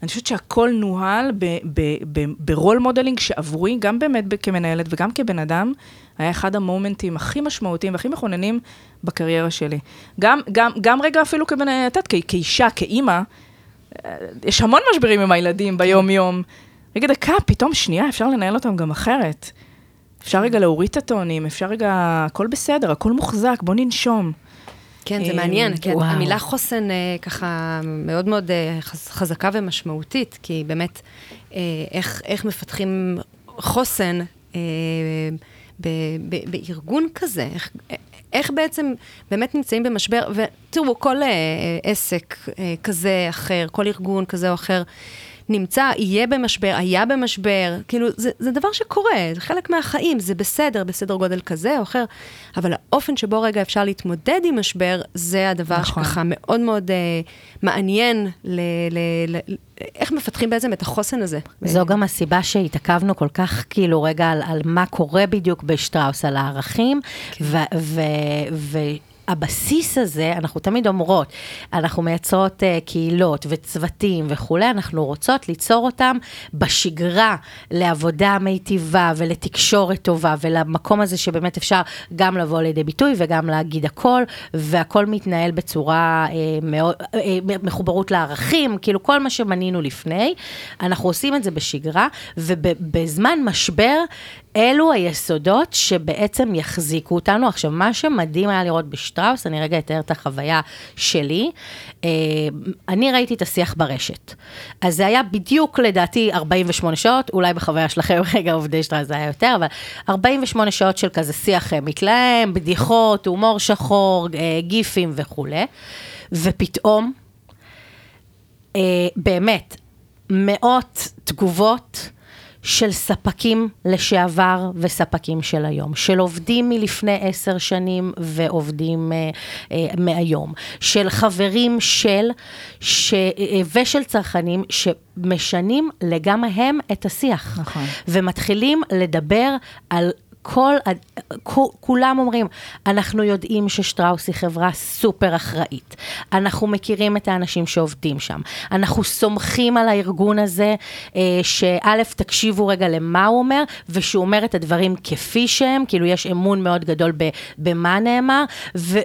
אני חושבת שהכל נוהל ב- ב- ב- ב role modeling שעבורי, גם באמת כמנהלת וגם כבן אדם, היה אחד המומנטים הכי משמעותיים והכי מכוננים בקריירה שלי. גם, גם, גם רגע אפילו יודעת, כ- כאישה, כאימא, אה, יש המון משברים עם הילדים ביום-יום. רגע, דקה, פתאום שנייה, אפשר לנהל אותם גם אחרת. אפשר רגע להוריד את הטונים, אפשר רגע, הכל בסדר, הכל מוחזק, בוא ננשום. כן, זה אה, מעניין, כן. וואו. המילה חוסן אה, ככה מאוד מאוד אה, חז- חזקה ומשמעותית, כי באמת, איך, איך מפתחים חוסן אה, ב, ב, בארגון כזה, איך, איך בעצם באמת נמצאים במשבר, ותראו, כל אה, עסק אה, כזה, אחר, כל ארגון כזה או אחר, נמצא, יהיה במשבר, היה במשבר, כאילו, זה, זה דבר שקורה, זה חלק מהחיים, זה בסדר, בסדר גודל כזה או אחר, אבל האופן שבו רגע אפשר להתמודד עם משבר, זה הדבר נכון. שככה מאוד מאוד אה, מעניין, ל, ל, ל, איך מפתחים בעצם את החוסן הזה. זו גם הסיבה שהתעכבנו כל כך, כאילו, רגע, על, על מה קורה בדיוק בשטראוס, על הערכים, ו... ו, ו הבסיס הזה, אנחנו תמיד אומרות, אנחנו מייצרות uh, קהילות וצוותים וכולי, אנחנו רוצות ליצור אותם בשגרה לעבודה מיטיבה ולתקשורת טובה ולמקום הזה שבאמת אפשר גם לבוא לידי ביטוי וגם להגיד הכל, והכל מתנהל בצורה uh, מאוד, uh, מחוברות לערכים, כאילו כל מה שמנינו לפני, אנחנו עושים את זה בשגרה, ובזמן משבר, אלו היסודות שבעצם יחזיקו אותנו. עכשיו, מה שמדהים היה לראות בשטראוס, אני רגע אתאר את החוויה שלי, אה, אני ראיתי את השיח ברשת. אז זה היה בדיוק לדעתי 48 שעות, אולי בחוויה שלכם, רגע, עובדי שטראוס זה היה יותר, אבל 48 שעות של כזה שיח אה, מתלהם, בדיחות, הומור שחור, אה, גיפים וכולי, ופתאום, באמת, מאות תגובות של ספקים לשעבר וספקים של היום, של עובדים מלפני עשר שנים ועובדים אה, אה, מהיום, של חברים של, ש, אה, ושל צרכנים שמשנים לגמרי הם את השיח. נכון. ומתחילים לדבר על כל, כולם אומרים, אנחנו יודעים ששטראוס היא חברה סופר אחראית. אנחנו מכירים את האנשים שעובדים שם. אנחנו סומכים על הארגון הזה, אה, שא', תקשיבו רגע למה הוא אומר, ושהוא אומר את הדברים כפי שהם, כאילו יש אמון מאוד גדול במה נאמר,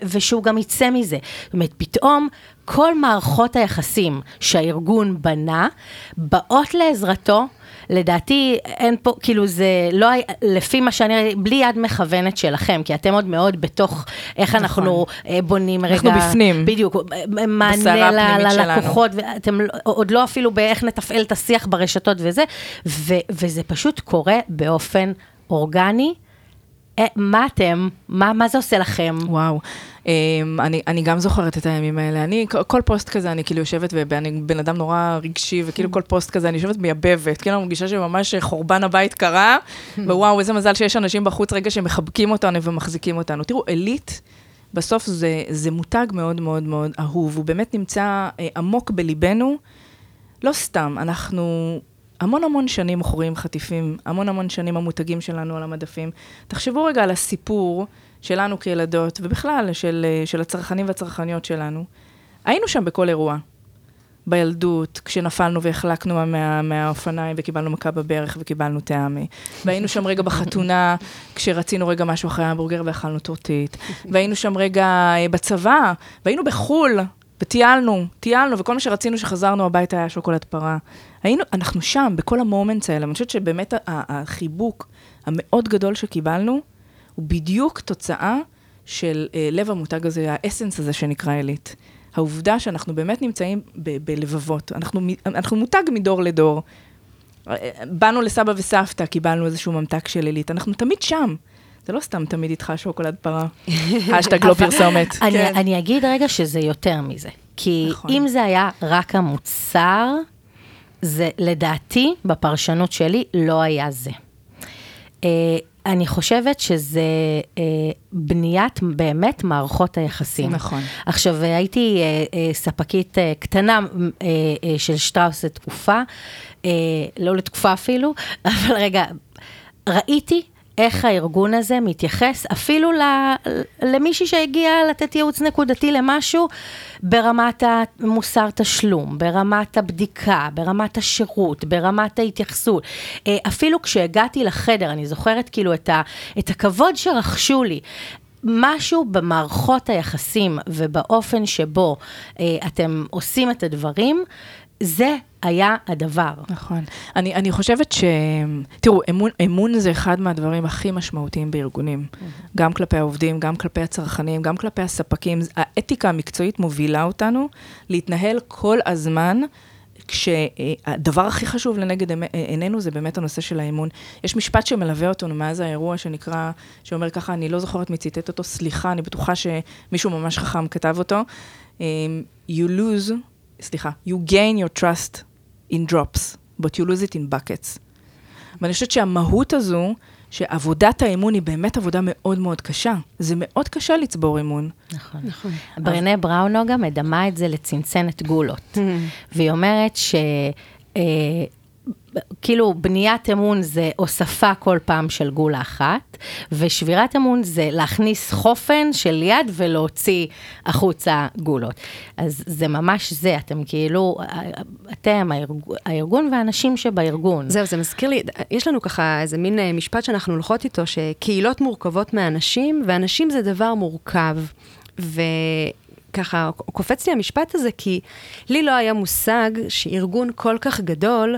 ושהוא גם יצא מזה. זאת אומרת, פתאום... כל מערכות היחסים שהארגון בנה, באות לעזרתו לדעתי אין פה, כאילו זה לא, לפי מה שאני ראיתי, בלי יד מכוונת שלכם, כי אתם עוד מאוד בתוך איך אנחנו אה, בונים רגע. אנחנו בפנים. בדיוק, בסערה מענה ל-. ללקוחות, ואתם לא- עוד לא אפילו באיך נתפעל את השיח ברשתות וזה, ו, וזה פשוט קורה באופן אורגני. אה, מה אתם, מה, מה זה עושה לכם? וואו. Um, אני, אני גם זוכרת את הימים האלה. אני, כל- פוסט כזה, אני כאילו יושבת, ואני בן אדם נורא רגשי, וכאילו כל פוסט כזה, אני יושבת מייבבת. כאילו, אני מרגישה שממש חורבן הבית קרה, ווואו, איזה מזל שיש אנשים בחוץ רגע שמחבקים אותנו ומחזיקים אותנו. תראו, עילית, בסוף זה, זה מותג מאוד מאוד מאוד אהוב, הוא באמת נמצא אה, עמוק בליבנו. לא סתם, אנחנו המון המון שנים מוכרים חטיפים, המון המון שנים המותגים שלנו על המדפים. תחשבו רגע על הסיפור שלנו כילדות, ובכלל של, אה, של הצרכנים והצרכניות שלנו. היינו שם בכל אירוע. בילדות, כשנפלנו והחלקנו מה, מהאופניים וקיבלנו מכה בברך וקיבלנו טעמי. והיינו שם רגע בחתונה, כשרצינו רגע משהו אחרי ההמבורגר ואכלנו טורטית. והיינו שם רגע אה, בצבא, והיינו בחו"ל, וטיילנו, טיילנו, וכל מה שרצינו שחזרנו הביתה היה שוקולד פרה. היינו, אנחנו שם, בכל המומנטס האלה. אני חושבת שבאמת החיבוק המאוד גדול שקיבלנו, הוא בדיוק תוצאה של אה, לב המותג הזה, האסנס הזה שנקרא עילית. העובדה שאנחנו באמת נמצאים ב- בלבבות, אנחנו, אנחנו מותג מדור לדור. באנו לסבא וסבתא, קיבלנו איזשהו ממתק של עילית, אנחנו תמיד שם. זה לא סתם תמיד איתך שוקולד פרה, אשטג לא פרסומת. אני, כן. אני אגיד רגע שזה יותר מזה. כי נכון. אם זה היה רק המוצר, זה לדעתי, בפרשנות שלי, לא היה זה. אני חושבת שזה אה, בניית באמת מערכות היחסים. נכון. עכשיו, הייתי אה, אה, ספקית אה, קטנה אה, אה, של שטראוס לתקופה, אה, לא לתקופה אפילו, אבל רגע, ראיתי איך הארגון הזה מתייחס אפילו למישהי שהגיעה לתת ייעוץ נקודתי למשהו ברמת המוסר תשלום, ברמת הבדיקה, ברמת השירות, ברמת ההתייחסות. אה, אפילו כשהגעתי לחדר, אני זוכרת כאילו את, ה, את הכבוד שרכשו לי. משהו במערכות היחסים ובאופן שבו אה, אתם עושים את הדברים, זה היה הדבר. נכון. אני, אני חושבת ש... תראו, אמון, אמון זה אחד מהדברים הכי משמעותיים בארגונים. Mm-hmm. גם כלפי העובדים, גם כלפי הצרכנים, גם כלפי הספקים. האתיקה המקצועית מובילה אותנו להתנהל כל הזמן. כשהדבר הכי חשוב לנגד עינינו זה באמת הנושא של האמון. יש משפט שמלווה אותנו מאז האירוע שנקרא, שאומר ככה, אני לא זוכרת מי ציטט אותו, סליחה, אני בטוחה שמישהו ממש חכם כתב אותו. Um, you lose סליחה, you gain your trust in drops, but you lose it in buckets. ואני חושבת שהמהות הזו, שעבודת האמון היא באמת עבודה מאוד מאוד קשה. זה מאוד קשה לצבור אמון. נכון. נכון. ברנה בראונו גם מדמה את זה לצנצנת גולות. והיא אומרת ש... אה, כאילו בניית אמון זה הוספה כל פעם של גולה אחת, ושבירת אמון זה להכניס חופן של יד ולהוציא החוצה גולות. אז זה ממש זה, אתם כאילו, אתם, הארגון, הארגון והאנשים שבארגון. זהו, זה מזכיר לי, יש לנו ככה איזה מין אה, משפט שאנחנו הולכות איתו, שקהילות מורכבות מאנשים, ואנשים זה דבר מורכב. ו... ככה קופץ לי המשפט הזה, כי לי לא היה מושג שארגון כל כך גדול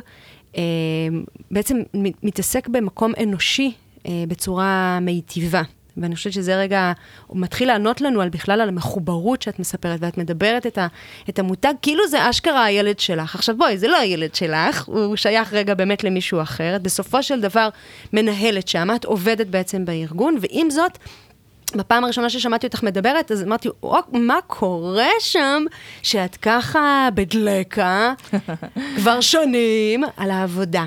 בעצם מתעסק במקום אנושי אה, בצורה מיטיבה. ואני חושבת שזה רגע, הוא מתחיל לענות לנו על בכלל על המחוברות שאת מספרת, ואת מדברת את, ה, את המותג, כאילו זה אשכרה הילד שלך. עכשיו בואי, זה לא הילד שלך, הוא שייך רגע באמת למישהו אחר. בסופו של דבר מנהלת שם, את עובדת בעצם בארגון, ועם זאת, בפעם הראשונה ששמעתי אותך מדברת, אז אמרתי, מה קורה שם שאת ככה בדלקה כבר שנים על העבודה?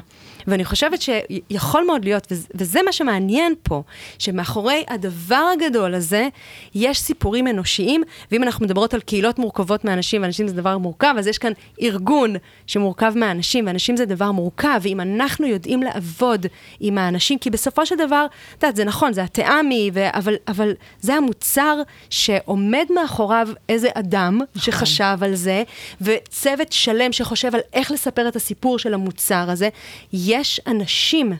ואני חושבת שיכול מאוד להיות, וזה מה שמעניין פה, שמאחורי הדבר הגדול הזה, יש סיפורים אנושיים, ואם אנחנו מדברות על קהילות מורכבות מאנשים, ואנשים זה דבר מורכב, אז יש כאן ארגון שמורכב מאנשים, ואנשים זה דבר מורכב, ואם אנחנו יודעים לעבוד עם האנשים, כי בסופו של דבר, את יודעת, זה נכון, זה התאמי, אבל, אבל זה המוצר שעומד מאחוריו איזה אדם. שחשב על זה, וצוות שלם שחושב על איך לספר את הסיפור של המוצר הזה. יש אנשים,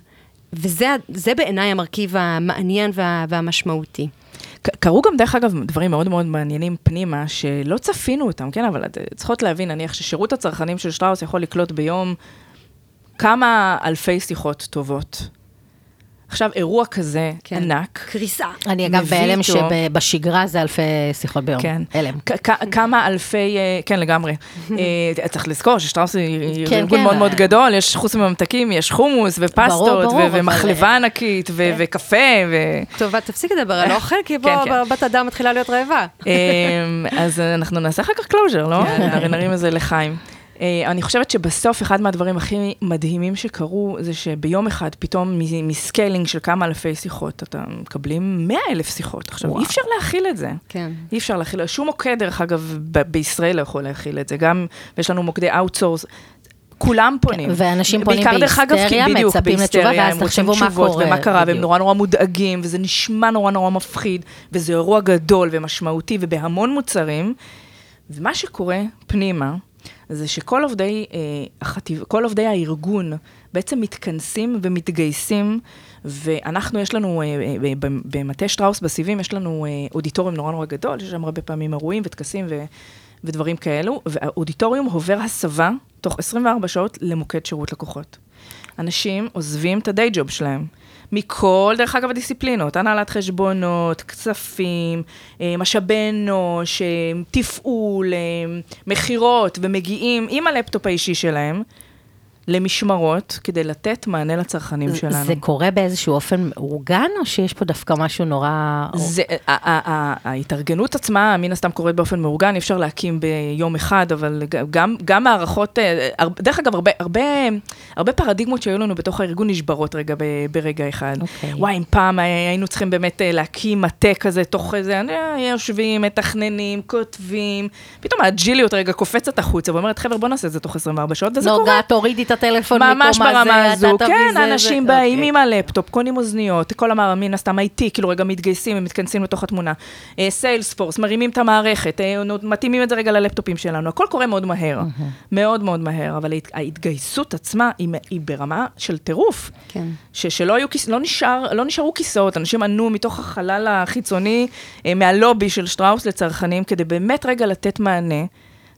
וזה בעיניי המרכיב המעניין וה, והמשמעותי. קרו גם, דרך אגב, דברים מאוד מאוד מעניינים פנימה, שלא צפינו אותם, כן? אבל צריכות להבין, נניח ששירות הצרכנים של שטראוס יכול לקלוט ביום כמה אלפי שיחות טובות. עכשיו, אירוע כזה כן. ענק. קריסה. אני אגב בהלם שבשגרה זה אלפי שיחות ביום. כן. הלם. כמה אלפי, אה, כן, לגמרי. אה, צריך לזכור ששטראוס היא כן, ארגון כן. מאוד מאוד גדול, יש חוץ מממתקים, יש חומוס ופסטות, ומחלבה ענקית, כן. וקפה. טוב, תפסיק לדבר על אוכל, כי פה בת אדם מתחילה להיות רעבה. אמ, אז אנחנו נעשה אחר כך closure, לא? נרים את זה לחיים. אה, אני חושבת שבסוף אחד מהדברים הכי מדהימים שקרו, זה שביום אחד פתאום מ scaling של כמה אלפי שיחות, אתה מקבלים 100 אלף שיחות. עכשיו, וואו. אי אפשר להכיל את זה. כן. אי אפשר להכיל, שום מוקד, דרך אגב, ב- בישראל לא יכול להכיל את זה. גם, יש לנו מוקדי outsource. כולם פונים. ואנשים פונים בהיסטריה, מצפים לתשובה, ואז תחשבו מה קורה. ומה קרה, והם נורא נורא מודאגים, וזה נשמע נורא נורא מפחיד, וזה אירוע גדול ומשמעותי, ובהמון מוצרים. ומה שקורה פנימה, זה שכל עובדי, אה, החטיב, כל עובדי הארגון בעצם מתכנסים ומתגייסים, ואנחנו, יש לנו, אה, אה, במטה שטראוס בסיבים, יש לנו אה, אודיטוריום נורא נורא גדול, יש שם הרבה פעמים אירועים וטקסים ו... ודברים כאלו, והאודיטוריום עובר הסבה תוך 24 שעות למוקד שירות לקוחות. אנשים עוזבים את הדיי ג'וב שלהם. מכל, דרך אגב, הדיסציפלינות, הנהלת חשבונות, כספים, אה, משאבי אנוש, אה, תפעול, אה, מכירות, ומגיעים עם הלפטופ האישי שלהם. למשמרות כדי לתת מענה לצרכנים שלנו. זה קורה באיזשהו אופן מאורגן, או שיש פה דווקא משהו נורא... זה, ההתארגנות עצמה, מן הסתם קורית באופן מאורגן, אי אפשר להקים ביום אחד, אבל גם, גם מערכות, אה, דרך אגב, הרבה, הרבה, הרבה פרדיגמות שהיו לנו בתוך הארגון נשברות רגע ברגע אחד. Okay. אוקיי. וואי, אם פעם היינו צריכים באמת אה, להקים מטה כזה, תוך איזה, יושבים, מתכננים, כותבים, פתאום האג'יליות רגע קופצת החוצה ואומרת, חבר'ה, בוא נעשה את זה תוך 24 שעות, וזה קורה. נוגה, תורידי את הטלפון ממש ברמה הזו, כן, אנשים באים עם הלפטופ, קונים אוזניות, כל המערכת, מן הסתם IT, כאילו רגע מתגייסים ומתכנסים לתוך התמונה. אה, פורס, מרימים את המערכת, אה, מתאימים את זה רגע ללפטופים שלנו, הכל קורה מאוד מהר, מאוד מאוד מהר, אבל ההתגייסות עצמה היא ברמה של טירוף. כן. שלא היו, לא, נשאר, לא נשארו כיסאות, אנשים ענו מתוך החלל החיצוני, אה, מהלובי של שטראוס לצרכנים, כדי באמת רגע לתת מענה.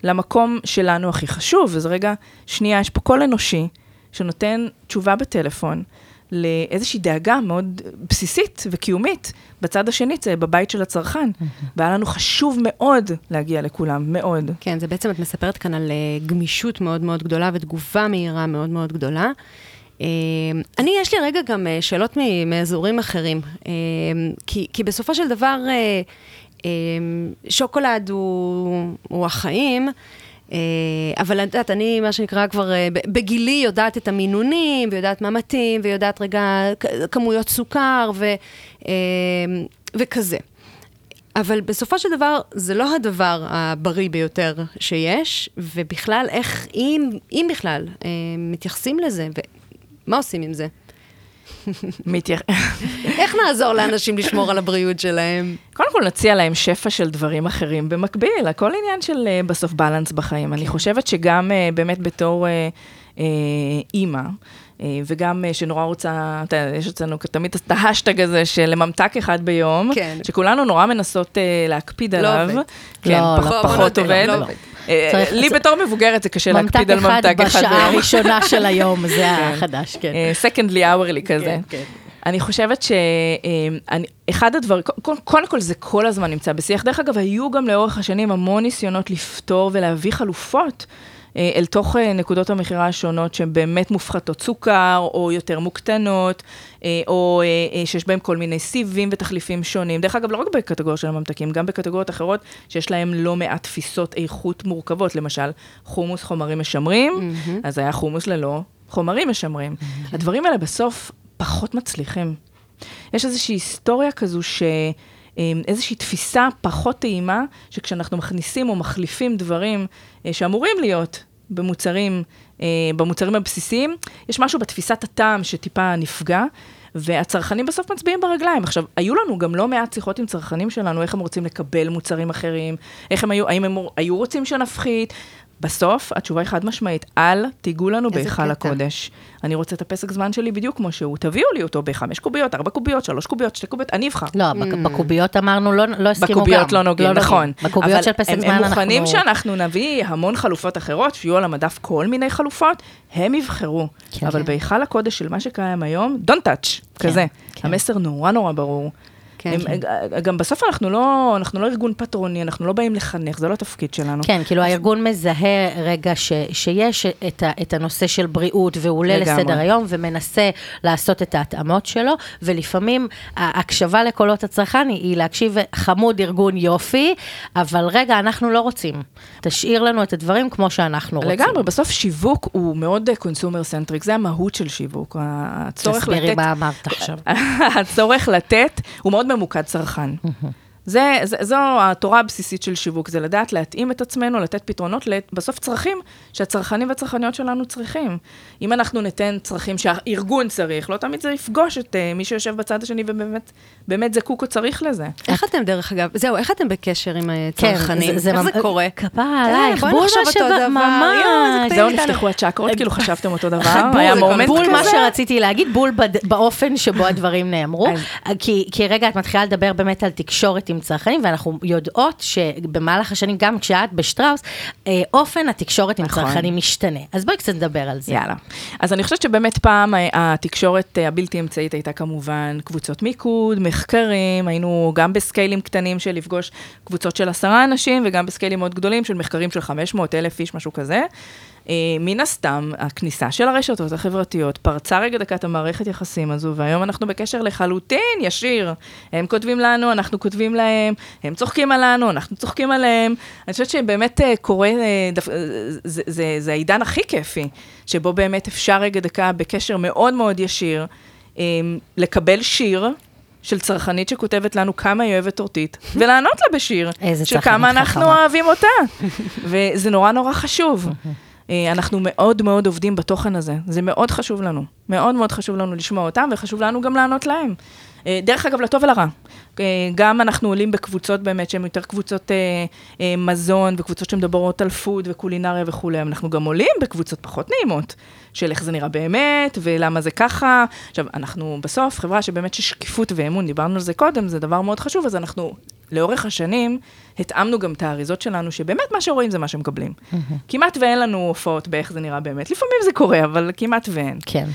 למקום שלנו הכי חשוב, וזה רגע, שנייה, יש פה קול אנושי שנותן תשובה בטלפון לאיזושהי דאגה מאוד בסיסית וקיומית בצד השני, זה בבית של הצרכן. והיה לנו חשוב מאוד להגיע לכולם, מאוד. כן, זה בעצם, את מספרת כאן על uh, גמישות מאוד מאוד גדולה ותגובה מהירה מאוד מאוד גדולה. Uh, אני, יש לי רגע גם uh, שאלות מאזורים אחרים, כי, כי בסופו של דבר, שוקולד הוא, הוא החיים, אה, אבל את יודעת, אני, מה שנקרא, כבר אה, בגילי יודעת את המינונים, ויודעת מה מתאים, ויודעת רגע כמויות סוכר, ו, אמ, וכזה. אבל בסופו של דבר, זה לא הדבר הבריא ביותר שיש, ובכלל, איך, אם, אם בכלל, אה, מתייחסים לזה, ומה עושים עם זה? איך נעזור לאנשים לשמור על הבריאות שלהם? קודם כל נציע להם שפע של דברים אחרים במקביל, הכל עניין של uh, בסוף בלנס בחיים. אני כן. חושבת שגם uh, באמת בתור uh, אימא, וגם שנורא רוצה, אתה יודע, יש אצלנו תמיד את ההשטג הזה של ממתק אחד ביום, כן. שכולנו נורא מנסות להקפיד לא עליו. עובד. כן, לא, פח, לא, פחות לא עובד. לא עובד. לי בתור מבוגרת זה קשה להקפיד על ממתק אחד. ממתק אחד בשעה הראשונה של היום, זה כן. החדש, כן. סקנדלי אאורלי כזה. כן, כן. אני חושבת שאחד הדברים, קודם כל זה כל הזמן נמצא בשיח. דרך אגב, היו גם לאורך השנים המון ניסיונות לפתור ולהביא חלופות. אה, אל תוך אה, נקודות המכירה השונות שהן באמת מופחתות סוכר, או יותר מוקטנות, אה, או שיש בהן כל מיני סיבים ותחליפים שונים. דרך אגב, לא רק בקטגוריה של הממתקים, גם בקטגוריות אחרות שיש להן לא מעט תפיסות איכות מורכבות, למשל, חומוס חומרים משמרים, mm-hmm. אז היה חומוס ללא חומרים משמרים. Mm-hmm. הדברים האלה בסוף פחות מצליחים. יש איזושהי היסטוריה כזו ש... איזושהי תפיסה פחות טעימה, שכשאנחנו מכניסים או מחליפים דברים שאמורים להיות במוצרים, אה, במוצרים הבסיסיים, יש משהו בתפיסת הטעם שטיפה נפגע. והצרכנים בסוף מצביעים ברגליים. עכשיו, היו לנו גם לא מעט שיחות עם צרכנים שלנו, איך הם רוצים לקבל מוצרים אחרים, איך הם היו, האם הם היו רוצים שנפחית, בסוף, התשובה היא חד משמעית, אל תיגעו לנו בהיכל הקודש. אני רוצה את הפסק זמן שלי בדיוק כמו שהוא, תביאו לי אותו בחמש קוביות, ארבע קוביות, שלוש קוביות, שתי קוביות, אני אבחר. לא, mm. בקוביות אמרנו, לא, לא הסכימו גם. בקוביות לא נוגעים, לא נכון. בקוביות של פסק זמן אנחנו... אבל הם מוכנים שאנחנו נביא המון חלופות אחרות, שיהיו על המדף כל מיני חלופות, הם יבחרו. כן, אבל כן. בהיכל הקודש של מה שקיים היום, don't touch, כן, כזה. כן. המסר נורא נורא ברור. כן, הם, כן. גם בסוף אנחנו לא, אנחנו לא ארגון פטרוני, אנחנו לא באים לחנך, זה לא התפקיד שלנו. כן, כאילו הארגון מזהה רגע ש, שיש את, ה, את הנושא של בריאות, והוא עולה לסדר היום, ומנסה לעשות את ההתאמות שלו, ולפעמים ההקשבה לקולות הצרכן היא, היא להקשיב, חמוד ארגון יופי, אבל רגע, אנחנו לא רוצים. תשאיר לנו את הדברים כמו שאנחנו רוצים. לגמרי, בסוף שיווק הוא מאוד consumer centric, זה המהות של שיווק. הצורך לתת... תסבירי מה אמרת עכשיו. הצורך לתת הוא מאוד ממוקד צרכן. זה, זה, זו התורה הבסיסית של שיווק, זה לדעת להתאים את עצמנו, לתת פתרונות, בסוף צרכים שהצרכנים והצרכניות שלנו צריכים. אם אנחנו ניתן צרכים שהארגון צריך, לא תמיד זה יפגוש את uh, מי שיושב בצד השני ובאמת באמת זקוק או צריך לזה. איך אתם, דרך אגב, זהו, איך אתם בקשר עם הצרכנים? כן, זה, איך זה קורה? כפרה עלייך, בול מה שבא, ממש. זהו, נפתחו הצ'קרות, כאילו חשבתם אותו דבר, היה מומנט כזה. בול מה שרציתי להגיד, בול באופן שבו הדברים נאמרו. כי רגע, את מתחילה לדבר באמת על תקשורת עם צרכנים, ואנחנו יודעות שבמהלך השנים, גם כשאת בשטראוס, אה, אופן התקשורת עם נכון. צרכנים משתנה. אז בואי קצת נדבר על זה. יאללה. אז אני חושבת שבאמת פעם אה, התקשורת אה, הבלתי אמצעית הייתה כמובן קבוצות מיקוד, מחקרים, היינו גם בסקיילים קטנים של לפגוש קבוצות של עשרה אנשים, וגם בסקיילים מאוד גדולים של מחקרים של 500 אלף איש, משהו כזה. אה, מן הסתם, הכניסה של הרשתות החברתיות פרצה רגע דקת המערכת יחסים הזו, והיום אנחנו בקשר לחלוטין ישיר. הם כותבים לנו, אנחנו כותבים להם, הם צוחקים עלינו, אנחנו צוחקים עליהם. אני חושבת שבאמת אה, קורה, אה, זה, זה, זה העידן הכי כיפי, שבו באמת אפשר רגע דקה בקשר מאוד מאוד ישיר, לקבל שיר. של צרכנית שכותבת לנו כמה היא אוהבת טורטית, ולענות לה בשיר, של כמה אנחנו אוהבים אותה. וזה נורא נורא חשוב. אה, אנחנו מאוד מאוד עובדים בתוכן הזה. זה מאוד חשוב לנו. מאוד מאוד חשוב לנו לשמוע אותם, וחשוב לנו גם לענות להם. אה, דרך אגב, לטוב ולרע. אה, גם אנחנו עולים בקבוצות באמת, שהן יותר קבוצות מזון, וקבוצות שמדברות על פוד וקולינריה וכולי. אנחנו גם עולים בקבוצות פחות נעימות, של איך זה נראה באמת, ולמה זה ככה. עכשיו, אנחנו בסוף חברה שבאמת ששקיפות ואמון, דיברנו על זה קודם, זה דבר מאוד חשוב, אז אנחנו לאורך השנים התאמנו גם את האריזות שלנו, שבאמת מה שרואים זה מה שמקבלים. כמעט ואין לנו הופעות באיך זה נראה באמת. לפעמים זה קורה, אבל כמעט ואין. כן.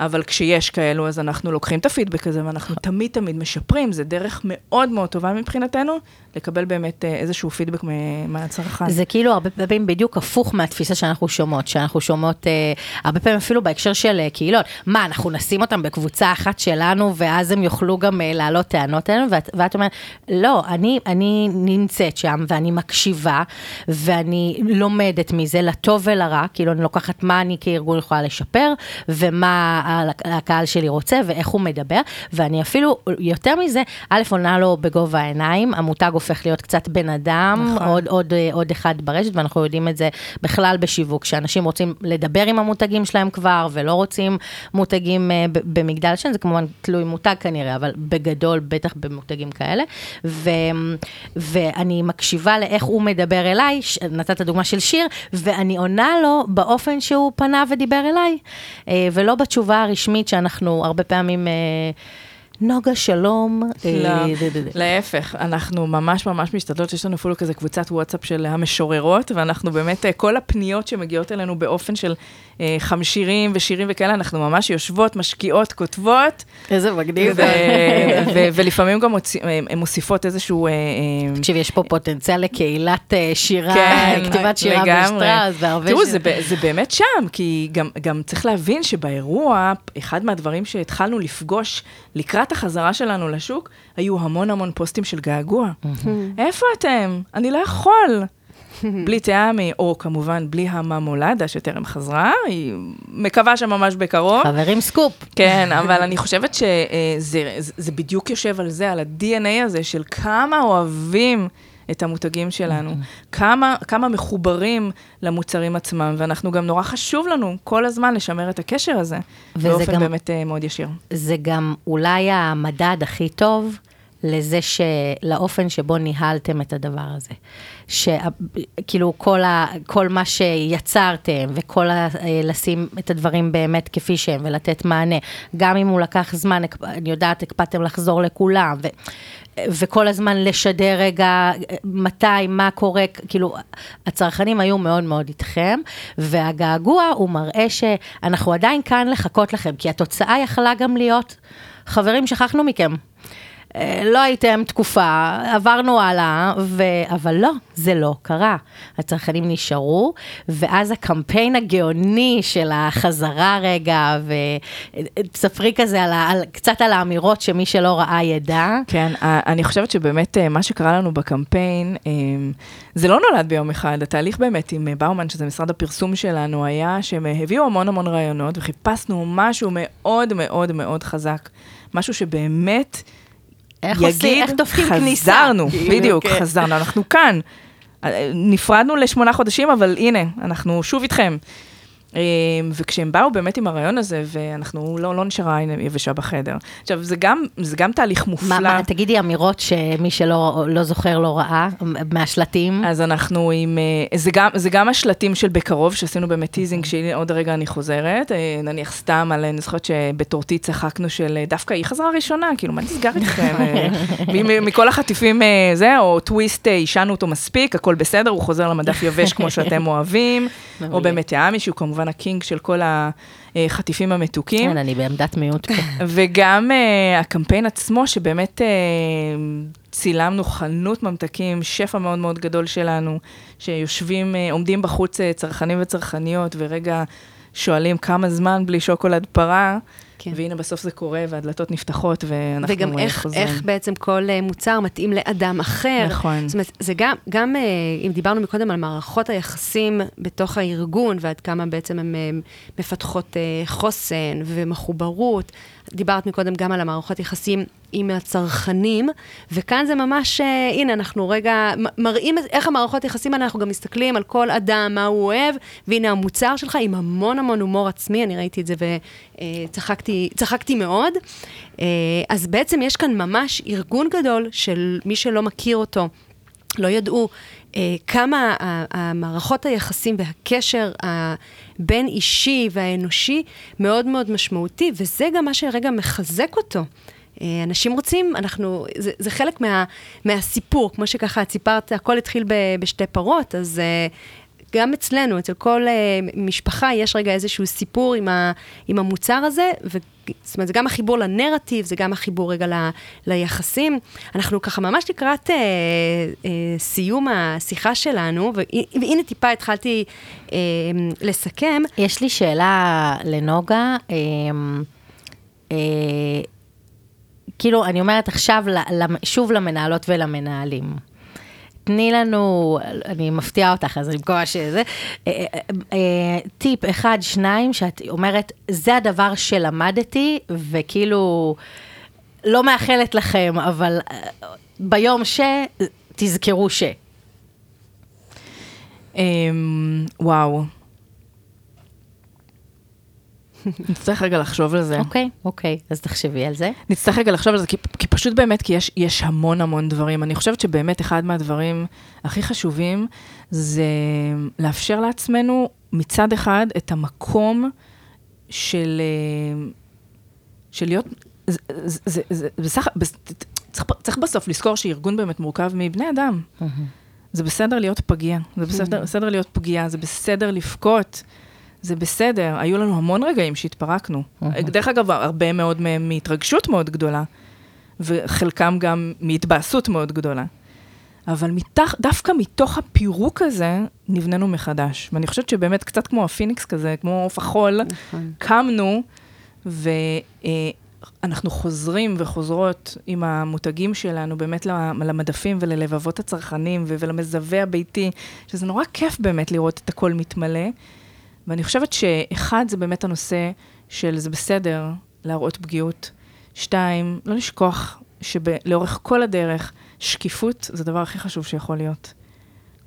אבל כשיש כאלו, אז אנחנו לוקחים את הפידבק הזה, ואנחנו תמיד תמיד משפרים, זה דרך מאוד מאוד טובה מבחינתנו, לקבל באמת אה, איזשהו פידבק מהצרכן. זה כאילו הרבה פעמים בדיוק הפוך מהתפיסה שאנחנו שומעות, שאנחנו שומעות אה, הרבה פעמים אפילו בהקשר של אה, קהילות. מה, אנחנו נשים אותם בקבוצה אחת שלנו, ואז הם יוכלו גם אה, להעלות טענות אלינו, ואת, ואת אומרת, לא, אני, אני נמצאת שם, ואני מקשיבה, ואני לומדת מזה, לטוב ולרע, כאילו אני לוקחת מה אני כארגון יכולה לשפר, ומה הקהל שלי רוצה, ואיך הוא מדבר, ואני אפילו, יותר מזה, א', עונה לו בגובה העיניים, המותג הופך להיות קצת בן אדם, נכון. עוד, עוד, עוד אחד ברשת, ואנחנו יודעים את זה בכלל בשיווק, שאנשים רוצים לדבר עם המותגים שלהם כבר, ולא רוצים מותגים uh, במגדל שן, זה כמובן תלוי מותג כנראה, אבל בגדול, בטח במותגים כאלה. ו, ואני מקשיבה לאיך הוא מדבר אליי, נתת דוגמה של שיר, ואני עונה לו באופן שהוא פנה ודיבר אליי, uh, ולא בתשובה הרשמית שאנחנו הרבה פעמים... נוגה, שלום. לא, אה, להפך, אנחנו ממש ממש משתדלות, יש לנו אפילו כזה קבוצת וואטסאפ של המשוררות, ואנחנו באמת, אה, כל הפניות שמגיעות אלינו באופן של אה, חמשירים ושירים וכאלה, אנחנו ממש יושבות, משקיעות, כותבות. איזה מגניב. ולפעמים גם הן מוסיפות איזשהו... תקשיב, יש פה פוטנציאל לקהילת שירה, כן, כתיבת שירה בשטראוס, והרבה... תראו, זה באמת שם, כי גם צריך להבין שבאירוע, אחד מהדברים שהתחלנו לפגוש לקראת לקראת החזרה שלנו לשוק, היו המון המון פוסטים של געגוע. איפה אתם? אני לא יכול. בלי תיאמי, או כמובן בלי הממולדה שטרם חזרה, היא מקווה שממש בקרוב. חברים סקופ. כן, אבל אני חושבת שזה בדיוק יושב על זה, על ה-DNA הזה של כמה אוהבים את המותגים שלנו, כמה, כמה מחוברים למוצרים עצמם, ואנחנו גם נורא חשוב לנו כל הזמן לשמר את הקשר הזה, באופן גם, באמת uh, מאוד ישיר. זה גם אולי המדד הכי טוב. לזה ש... לאופן שבו ניהלתם את הדבר הזה. שכאילו כל, ה... כל מה שיצרתם וכל ה... לשים את הדברים באמת כפי שהם ולתת מענה, גם אם הוא לקח זמן, אני יודעת, הקפדתם לחזור לכולם, ו... וכל הזמן לשדר רגע מתי, מה קורה, כאילו, הצרכנים היו מאוד מאוד איתכם, והגעגוע הוא מראה שאנחנו עדיין כאן לחכות לכם, כי התוצאה יכלה גם להיות, חברים, שכחנו מכם. אה, לא הייתם תקופה, עברנו הלאה, ו... אבל לא, זה לא קרה. הצרכנים נשארו, ואז הקמפיין הגאוני של החזרה רגע, ותספרי כזה על. על... קצת על האמירות שמי שלא ראה ידע. כן, אני חושבת שבאמת אה, מה שקרה לנו בקמפיין, אה, זה לא נולד ביום אחד. התהליך באמת עם באומן, שזה משרד הפרסום שלנו, היה שהם הביאו המון המון רעיונות, וחיפשנו משהו מאוד מאוד מאוד חזק. משהו שבאמת... איך עושים, איך דופקים כניסה. חזרנו, כאילו, בדיוק, כן. חזרנו, אנחנו כאן. אה, נפרדנו לשמונה חודשים, אבל הנה, אנחנו שוב איתכם. אה, וכשהם באו באמת עם הרעיון הזה, ואנחנו, לא, לא נשארה עין יבשה בחדר. עכשיו, זה גם, זה גם תהליך מופלא. מה, מה, תגידי אמירות שמי שלא לא זוכר לא ראה, מהשלטים. אז אנחנו עם, אה, זה גם, זה גם השלטים של בקרוב, שעשינו באמת teasing, שהנה עוד רגע אני חוזרת, אה, נניח סתם על, אני זוכרת שבטורטית צחקנו של, אה, דווקא היא חזרה ראשונה, כאילו, מה נסגר איתכם? אה, מכל החטיפים אה, זה, או טוויסט, אה, יישנו אותו מספיק, הכל בסדר, הוא חוזר למדף יבש כמו שאתם אוהבים, או. באמת יעמי, שהוא כמובן ה king של כל החטיפים המתוקים. כן, אני בעמדת מיעוט פה. וגם uh, הקמפיין עצמו, שבאמת uh, צילמנו חנות ממתקים, שפע מאוד מאוד גדול שלנו, שיושבים, uh, עומדים בחוץ uh, צרכנים וצרכניות, ורגע שואלים כמה זמן בלי שוקולד פרה, כן. והנה בסוף זה קורה, והדלתות נפתחות, ואנחנו וגם אה, איך, חוזרים. איך בעצם כל אה, מוצר מתאים לאדם אחר. נכון. זאת אומרת, זה גם, גם אה, אם דיברנו מקודם על מערכות היחסים בתוך הארגון, ועד כמה בעצם הן מפתחות חוסן ומחוברות, דיברת מקודם גם על המערכות יחסים עם הצרכנים, וכאן זה ממש, אה, הנה, אנחנו רגע מראים איך המערכות יחסים האלה, אנחנו גם מסתכלים על כל אדם, מה הוא אוהב, והנה המוצר שלך עם המון המון הומור עצמי, אני ראיתי את זה וצחקתי צחקתי מאוד. אה, אז בעצם יש כאן ממש ארגון גדול של מי שלא מכיר אותו. לא ידעו אה, כמה המערכות היחסים והקשר הבין-אישי והאנושי מאוד מאוד משמעותי, וזה גם מה שרגע מחזק אותו. אה, אנשים רוצים, אנחנו, זה, זה חלק מה, מהסיפור, כמו שככה את סיפרת, הכל התחיל ב, בשתי פרות, אז אה, גם אצלנו, אצל כל אה, משפחה, יש רגע איזשהו סיפור עם, ה, עם המוצר הזה, ו, זאת אומרת, זה גם החיבור לנרטיב, זה גם החיבור רגע ל, ליחסים. אנחנו ככה ממש לקראת אה, אה, סיום השיחה שלנו, והנה טיפה התחלתי אה, לסכם. יש לי שאלה לנוגה. אמ, אה, כאילו, אני אומרת עכשיו, שוב למנהלות ולמנהלים. תני לנו, אני מפתיעה אותך, אז אני מקווה שזה, אה, אה, אה, טיפ אחד, שניים, שאת אומרת, זה הדבר שלמדתי, וכאילו, לא מאחלת לכם, אבל ביום ש... תזכרו ש. אמ, וואו. נצטרך רגע לחשוב על זה. אוקיי, אוקיי, אז תחשבי על זה. נצטרך רגע לחשוב על זה, כי, כי פשוט באמת, כי יש, יש המון המון דברים. אני חושבת שבאמת אחד מהדברים הכי חשובים זה לאפשר לעצמנו מצד אחד את המקום של, אה, של להיות, זה, זה, זה, זה, בסך, בס, צריך, צריך בסוף לזכור שארגון באמת מורכב מבני אדם. זה בסדר להיות פגיע, זה בסדר, בסדר להיות פגיעה, זה בסדר לבכות, זה בסדר. היו לנו המון רגעים שהתפרקנו. דרך אגב, הרבה מאוד מהם מהתרגשות מאוד גדולה, וחלקם גם מהתבאסות מאוד גדולה. אבל מתח, דווקא מתוך הפירוק הזה, נבננו מחדש. ואני חושבת שבאמת קצת כמו הפיניקס כזה, כמו עוף החול, נכון. קמנו, ואנחנו חוזרים וחוזרות עם המותגים שלנו באמת למדפים וללבבות הצרכנים ולמזווה הביתי, שזה נורא כיף באמת לראות את הכל מתמלא. ואני חושבת שאחד, זה באמת הנושא של זה בסדר להראות פגיעות. שתיים, לא לשכוח שלאורך כל הדרך, שקיפות זה הדבר הכי חשוב שיכול להיות.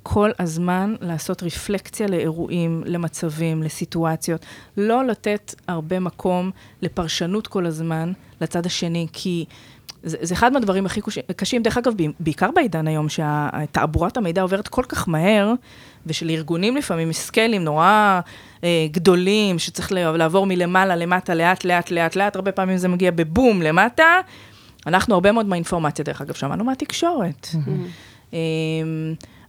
כל הזמן לעשות רפלקציה לאירועים, למצבים, לסיטואציות. לא לתת הרבה מקום לפרשנות כל הזמן לצד השני, כי זה, זה אחד מהדברים הכי קשים. דרך אגב, בעיקר בעידן היום, שתעבורת המידע עוברת כל כך מהר, ושלארגונים לפעמים סקיילים נורא אה, גדולים, שצריך לעבור מלמעלה למטה, לאט, לאט, לאט, לאט, הרבה פעמים זה מגיע בבום למטה. אנחנו הרבה מאוד מהאינפורמציה, דרך אגב, שמענו מהתקשורת. אמ,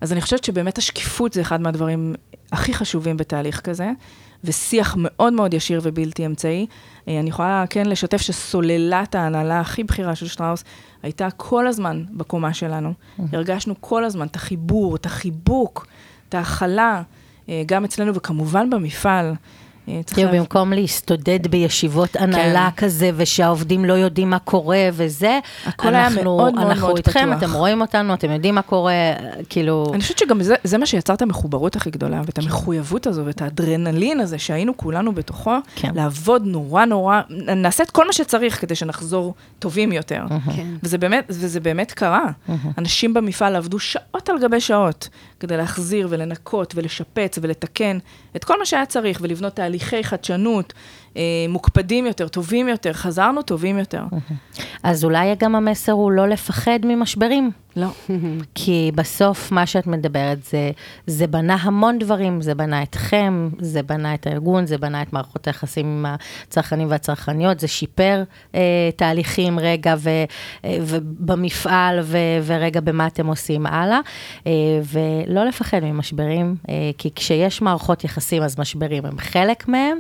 אז אני חושבת שבאמת השקיפות זה אחד מהדברים הכי חשובים בתהליך כזה, ושיח מאוד מאוד ישיר ובלתי אמצעי. אה, אני יכולה כן לשתף שסוללת ההנהלה הכי בכירה של שטראוס הייתה כל הזמן בקומה שלנו. הרגשנו כל הזמן את החיבור, את החיבוק, את ההכלה, אה, גם אצלנו וכמובן במפעל. כאילו במקום להסתודד בישיבות הנהלה כזה, ושהעובדים לא יודעים מה קורה וזה, הכל היה אנחנו- מאוד מאוד אנחנו מאוד איתכם, פתוח. אתם רואים אותנו, אתם יודעים מה קורה, כאילו... אני חושבת שגם זה, זה מה שיצר את המחוברות הכי גדולה, ואת המחויבות הזו, ואת האדרנלין הזה שהיינו כולנו בתוכו, כן. לעבוד נורא נורא, נעשה את כל מה שצריך כדי שנחזור טובים יותר. כן. וזה באמת, וזה באמת קרה. אנשים במפעל עבדו שעות על גבי שעות כדי להחזיר ולנקות ולשפץ ולתקן את כל מה שהיה צריך, ולבנות תהליכי חדשנות מוקפדים יותר, טובים יותר, חזרנו טובים יותר. אז אולי גם המסר הוא לא לפחד ממשברים. לא. כי בסוף מה שאת מדברת זה, זה בנה המון דברים, זה בנה אתכם, זה בנה את הארגון, זה בנה את מערכות היחסים עם הצרכנים והצרכניות, זה שיפר אה, תהליכים רגע ו, אה, ובמפעל ו, ורגע במה אתם עושים הלאה, אה, ולא לפחד ממשברים, אה, כי כשיש מערכות יחסים אז משברים הם חלק מהם,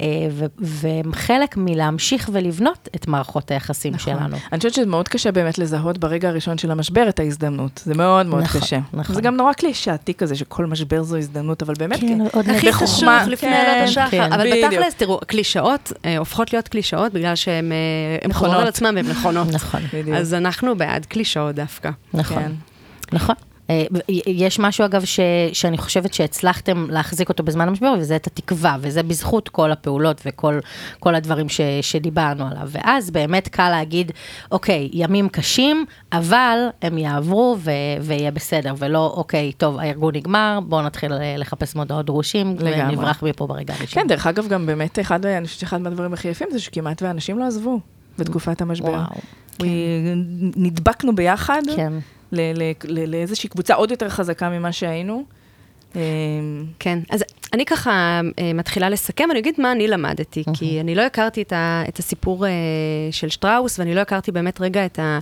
אה, ו, והם חלק מלהמשיך ולבנות את מערכות היחסים נכון. שלנו. אני חושבת שזה מאוד קשה באמת לזהות ברגע הראשון של המשבר את ההזדמנות. זה מאוד מאוד נכון, קשה. נכון. זה גם נורא קלישאתי כזה, שכל משבר זו הזדמנות, אבל באמת, כן, עוד הכי. חשוב בחוכמה, לפני כן, עלות השחר. כן. אבל בדיוק. בתכלס, תראו, קלישאות אה, הופכות להיות קלישאות בגלל שהן אה. חוזרות על עצמן והן נכונות. נכון. בדיוק. אז אנחנו בעד קלישאות דווקא. נכון, כן. נכון. אה, יש משהו, אגב, ש, שאני חושבת שהצלחתם להחזיק אותו בזמן המשבר, וזה את התקווה, וזה בזכות כל הפעולות וכל כל הדברים ש, שדיברנו עליו. ואז באמת קל להגיד, אוקיי, ימים קשים, אבל הם יעברו ו, ויהיה בסדר, ולא, אוקיי, טוב, הארגון נגמר, בואו נתחיל אה, לחפש מודעות דרושים, לגמרי. ונברח מפה ברגע הראשון. כן, דרך אגב, גם באמת, אחד, אני חושבת שאחד מהדברים הכי יפים זה שכמעט ואנשים לא עזבו בתקופת המשבר. וואו, We- נדבקנו ביחד כן. לאיזושהי קבוצה עוד יותר חזקה ממה שהיינו. אה, כן, אז אני ככה אה, מתחילה לסכם, אני אגיד מה אני למדתי, כי אני לא הכרתי את, ה, את הסיפור אה, של שטראוס, ואני לא הכרתי באמת רגע את ה...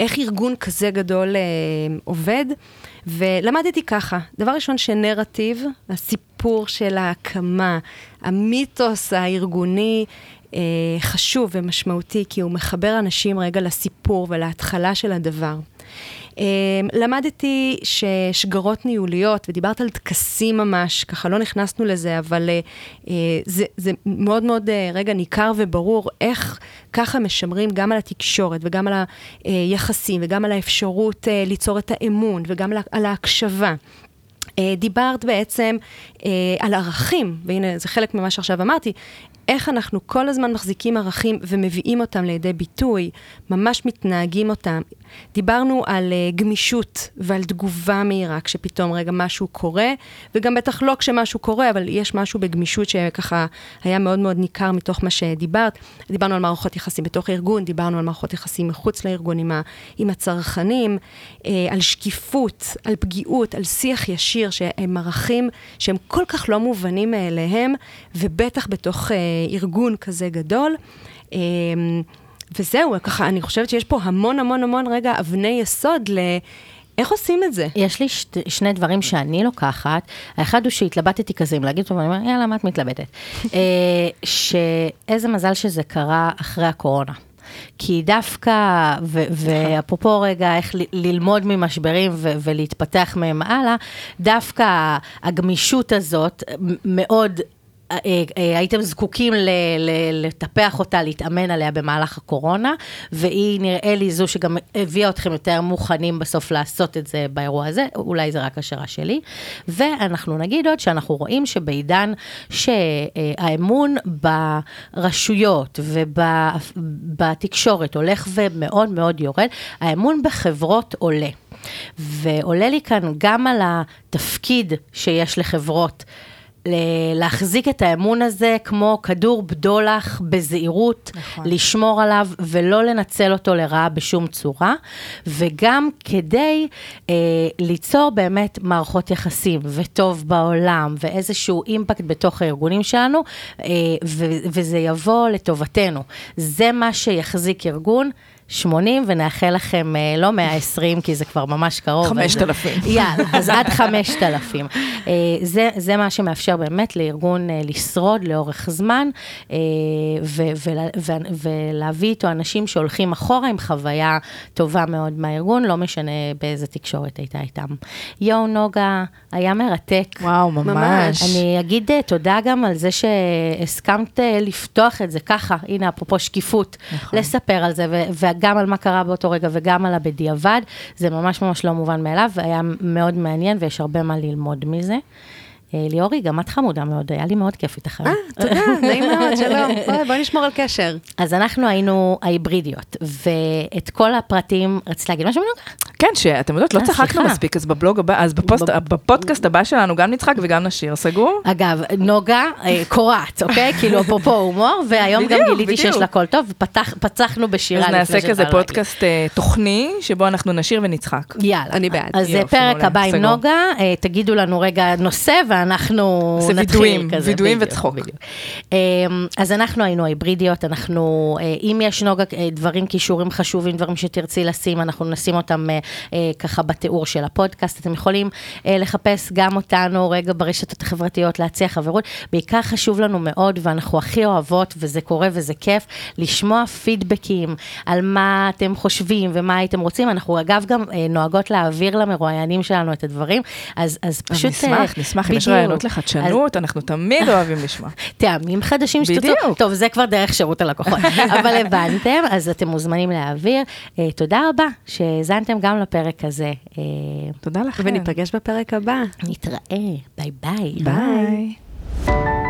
איך ארגון כזה גדול עובד, ולמדתי ככה, דבר ראשון שנרטיב, הסיפור של ההקמה, המיתוס הארגוני, אה, חשוב ומשמעותי, כי הוא מחבר אנשים רגע לסיפור ולהתחלה של הדבר. אה, למדתי ששגרות ניהוליות, ודיברת על טקסים ממש, ככה לא נכנסנו לזה, אבל אה, אה, זה, זה מאוד מאוד אה, רגע ניכר וברור איך ככה משמרים גם על התקשורת וגם על היחסים וגם על האפשרות אה, ליצור את האמון וגם על- ההקשבה. אה, דיברת בעצם אה, על ערכים, והנה זה חלק ממה שעכשיו אמרתי, איך אנחנו כל הזמן מחזיקים ערכים ומביאים אותם לידי ביטוי, ממש מתנהגים אותם. דיברנו על אה, גמישות ועל תגובה מהירה כשפתאום רגע משהו קורה, וגם בטח לא כשמשהו קורה, אבל יש משהו בגמישות שככה היה מאוד מאוד ניכר מתוך מה שדיברת. דיברנו על מערכות יחסים בתוך הארגון, דיברנו על מערכות יחסים מחוץ לארגון עם, ה, עם הצרכנים, אה, על שקיפות, על פגיעות, על שיח ישיר, שהם ערכים שהם כל כך לא מובנים מאליהם, ובטח בתוך אה, ארגון כזה גדול. אה, וזהו, ככה, אני חושבת שיש פה המון המון המון רגע אבני יסוד ל... איך עושים את זה? יש לי שת, שני דברים שאני לוקחת. האחד הוא שהתלבטתי כזה, אם להגיד טוב, אני אומרת, יאללה, מה את מתלבטת? אה, שאיזה מזל שזה קרה אחרי הקורונה. כי דווקא, ו- ואפרופו רגע, איך ל- ללמוד ממשברים ו- ולהתפתח מהם הלאה, דווקא הגמישות הזאת מאוד... אה, אה, הייתם זקוקים לטפח אותה, להתאמן עליה במהלך הקורונה, והיא נראה לי זו שגם הביאה אתכם יותר מוכנים בסוף לעשות את זה באירוע הזה, אולי זה רק השערה שלי. ואנחנו נגיד עוד שאנחנו רואים שבעידן שהאמון ברשויות ובתקשורת הולך ומאוד מאוד יורד, האמון בחברות עולה. ועולה לי כאן גם על התפקיד שיש לחברות. להחזיק את האמון הזה כמו כדור בדולח בזהירות, נכון. לשמור עליו ולא לנצל אותו לרעה בשום צורה, וגם כדי אה, ליצור באמת מערכות יחסים וטוב בעולם ואיזשהו אימפקט בתוך הארגונים שלנו, אה, ו- וזה יבוא לטובתנו. זה מה שיחזיק ארגון. 80, ונאחל לכם אה, לא 120, כי זה כבר ממש קרוב. אז- 5,000. יאללה, אז עד 5,000. אה, זה, זה מה שמאפשר באמת לארגון אה, לשרוד לאורך זמן, ו, ולה, ו, ולהביא איתו אנשים שהולכים אחורה עם חוויה טובה מאוד מהארגון, לא משנה באיזה תקשורת הייתה איתם. יואו, נוגה, היה מרתק. וואו, ממש. אני אגיד תודה גם על זה שהסכמת לפתוח את זה ככה, הנה אפרופו שקיפות, נכון. לספר על זה, ו- וגם על מה קרה באותו רגע וגם על הבדיעבד, זה ממש ממש לא מובן מאליו, והיה מאוד מעניין ויש הרבה מה ללמוד מזה. אה, ליאורי, גם את חמודה מאוד, היה לי מאוד כיף איתך. אה, תודה, נעים מאוד, שלום. בואי, בואי נשמור על קשר. אז אנחנו היינו ההיברידיות, ואת כל הפרטים, רצית להגיד משהו מנוגע? כן, שאתם יודעות, לא אה, צחקנו. מספיק, אז בבלוג הבא, אז בפוסט- בפודקאסט הבא שלנו גם נצחק וגם נשיר, סגור? אגב, נוגה אה, קורעת, אוקיי? כאילו, אפרופו הומור, והיום גם גיליתי שיש. לה קול טוב, ופצחנו בשירה אז לפני נעשה כזה. פודקאסט אה, תוכני, שבו אנחנו נשיר ונצחק. יאללה. אני בעד. אז פרק הבא עם. נוגה, תגידו לנו רגע נושא ואנחנו נתחיל כזה. וידויים בדיוק, וצחוק. אה, אז אנחנו היינו היברידיות, אנחנו, אם יש נוגה דברים, כישורים חשובים, דברים שתרצי לשים, אנחנו נשים אותם ככה בתיאור של הפודקאסט. אתם יכולים אה, לחפש גם אותנו רגע ברשתות החברתיות, להציע חברות. בעיקר חשוב לנו מאוד, ואנחנו הכי אוהבות, וזה קורה וזה כיף, לשמוע פידבקים על מה אתם חושבים ומה הייתם רוצים. אנחנו אגב גם אה, נוהגות להעביר למרואיינים שלנו את הדברים, אז, אז אז פשוט... נשמח, אה, נשמח, אם יש. רעיונות לחדשנות, אנחנו תמיד אוהבים לשמוע. טעמים חדשים שתרצו. בדיוק. טוב, זה כבר דרך שירות הלקוחות. אבל הבנתם, אז אתם מוזמנים להעביר. אה, תודה רבה שהאזנתם גם לפרק הזה. אה, תודה לכם. וניפגש בפרק הבא. נתראה, ביי ביי. ביי.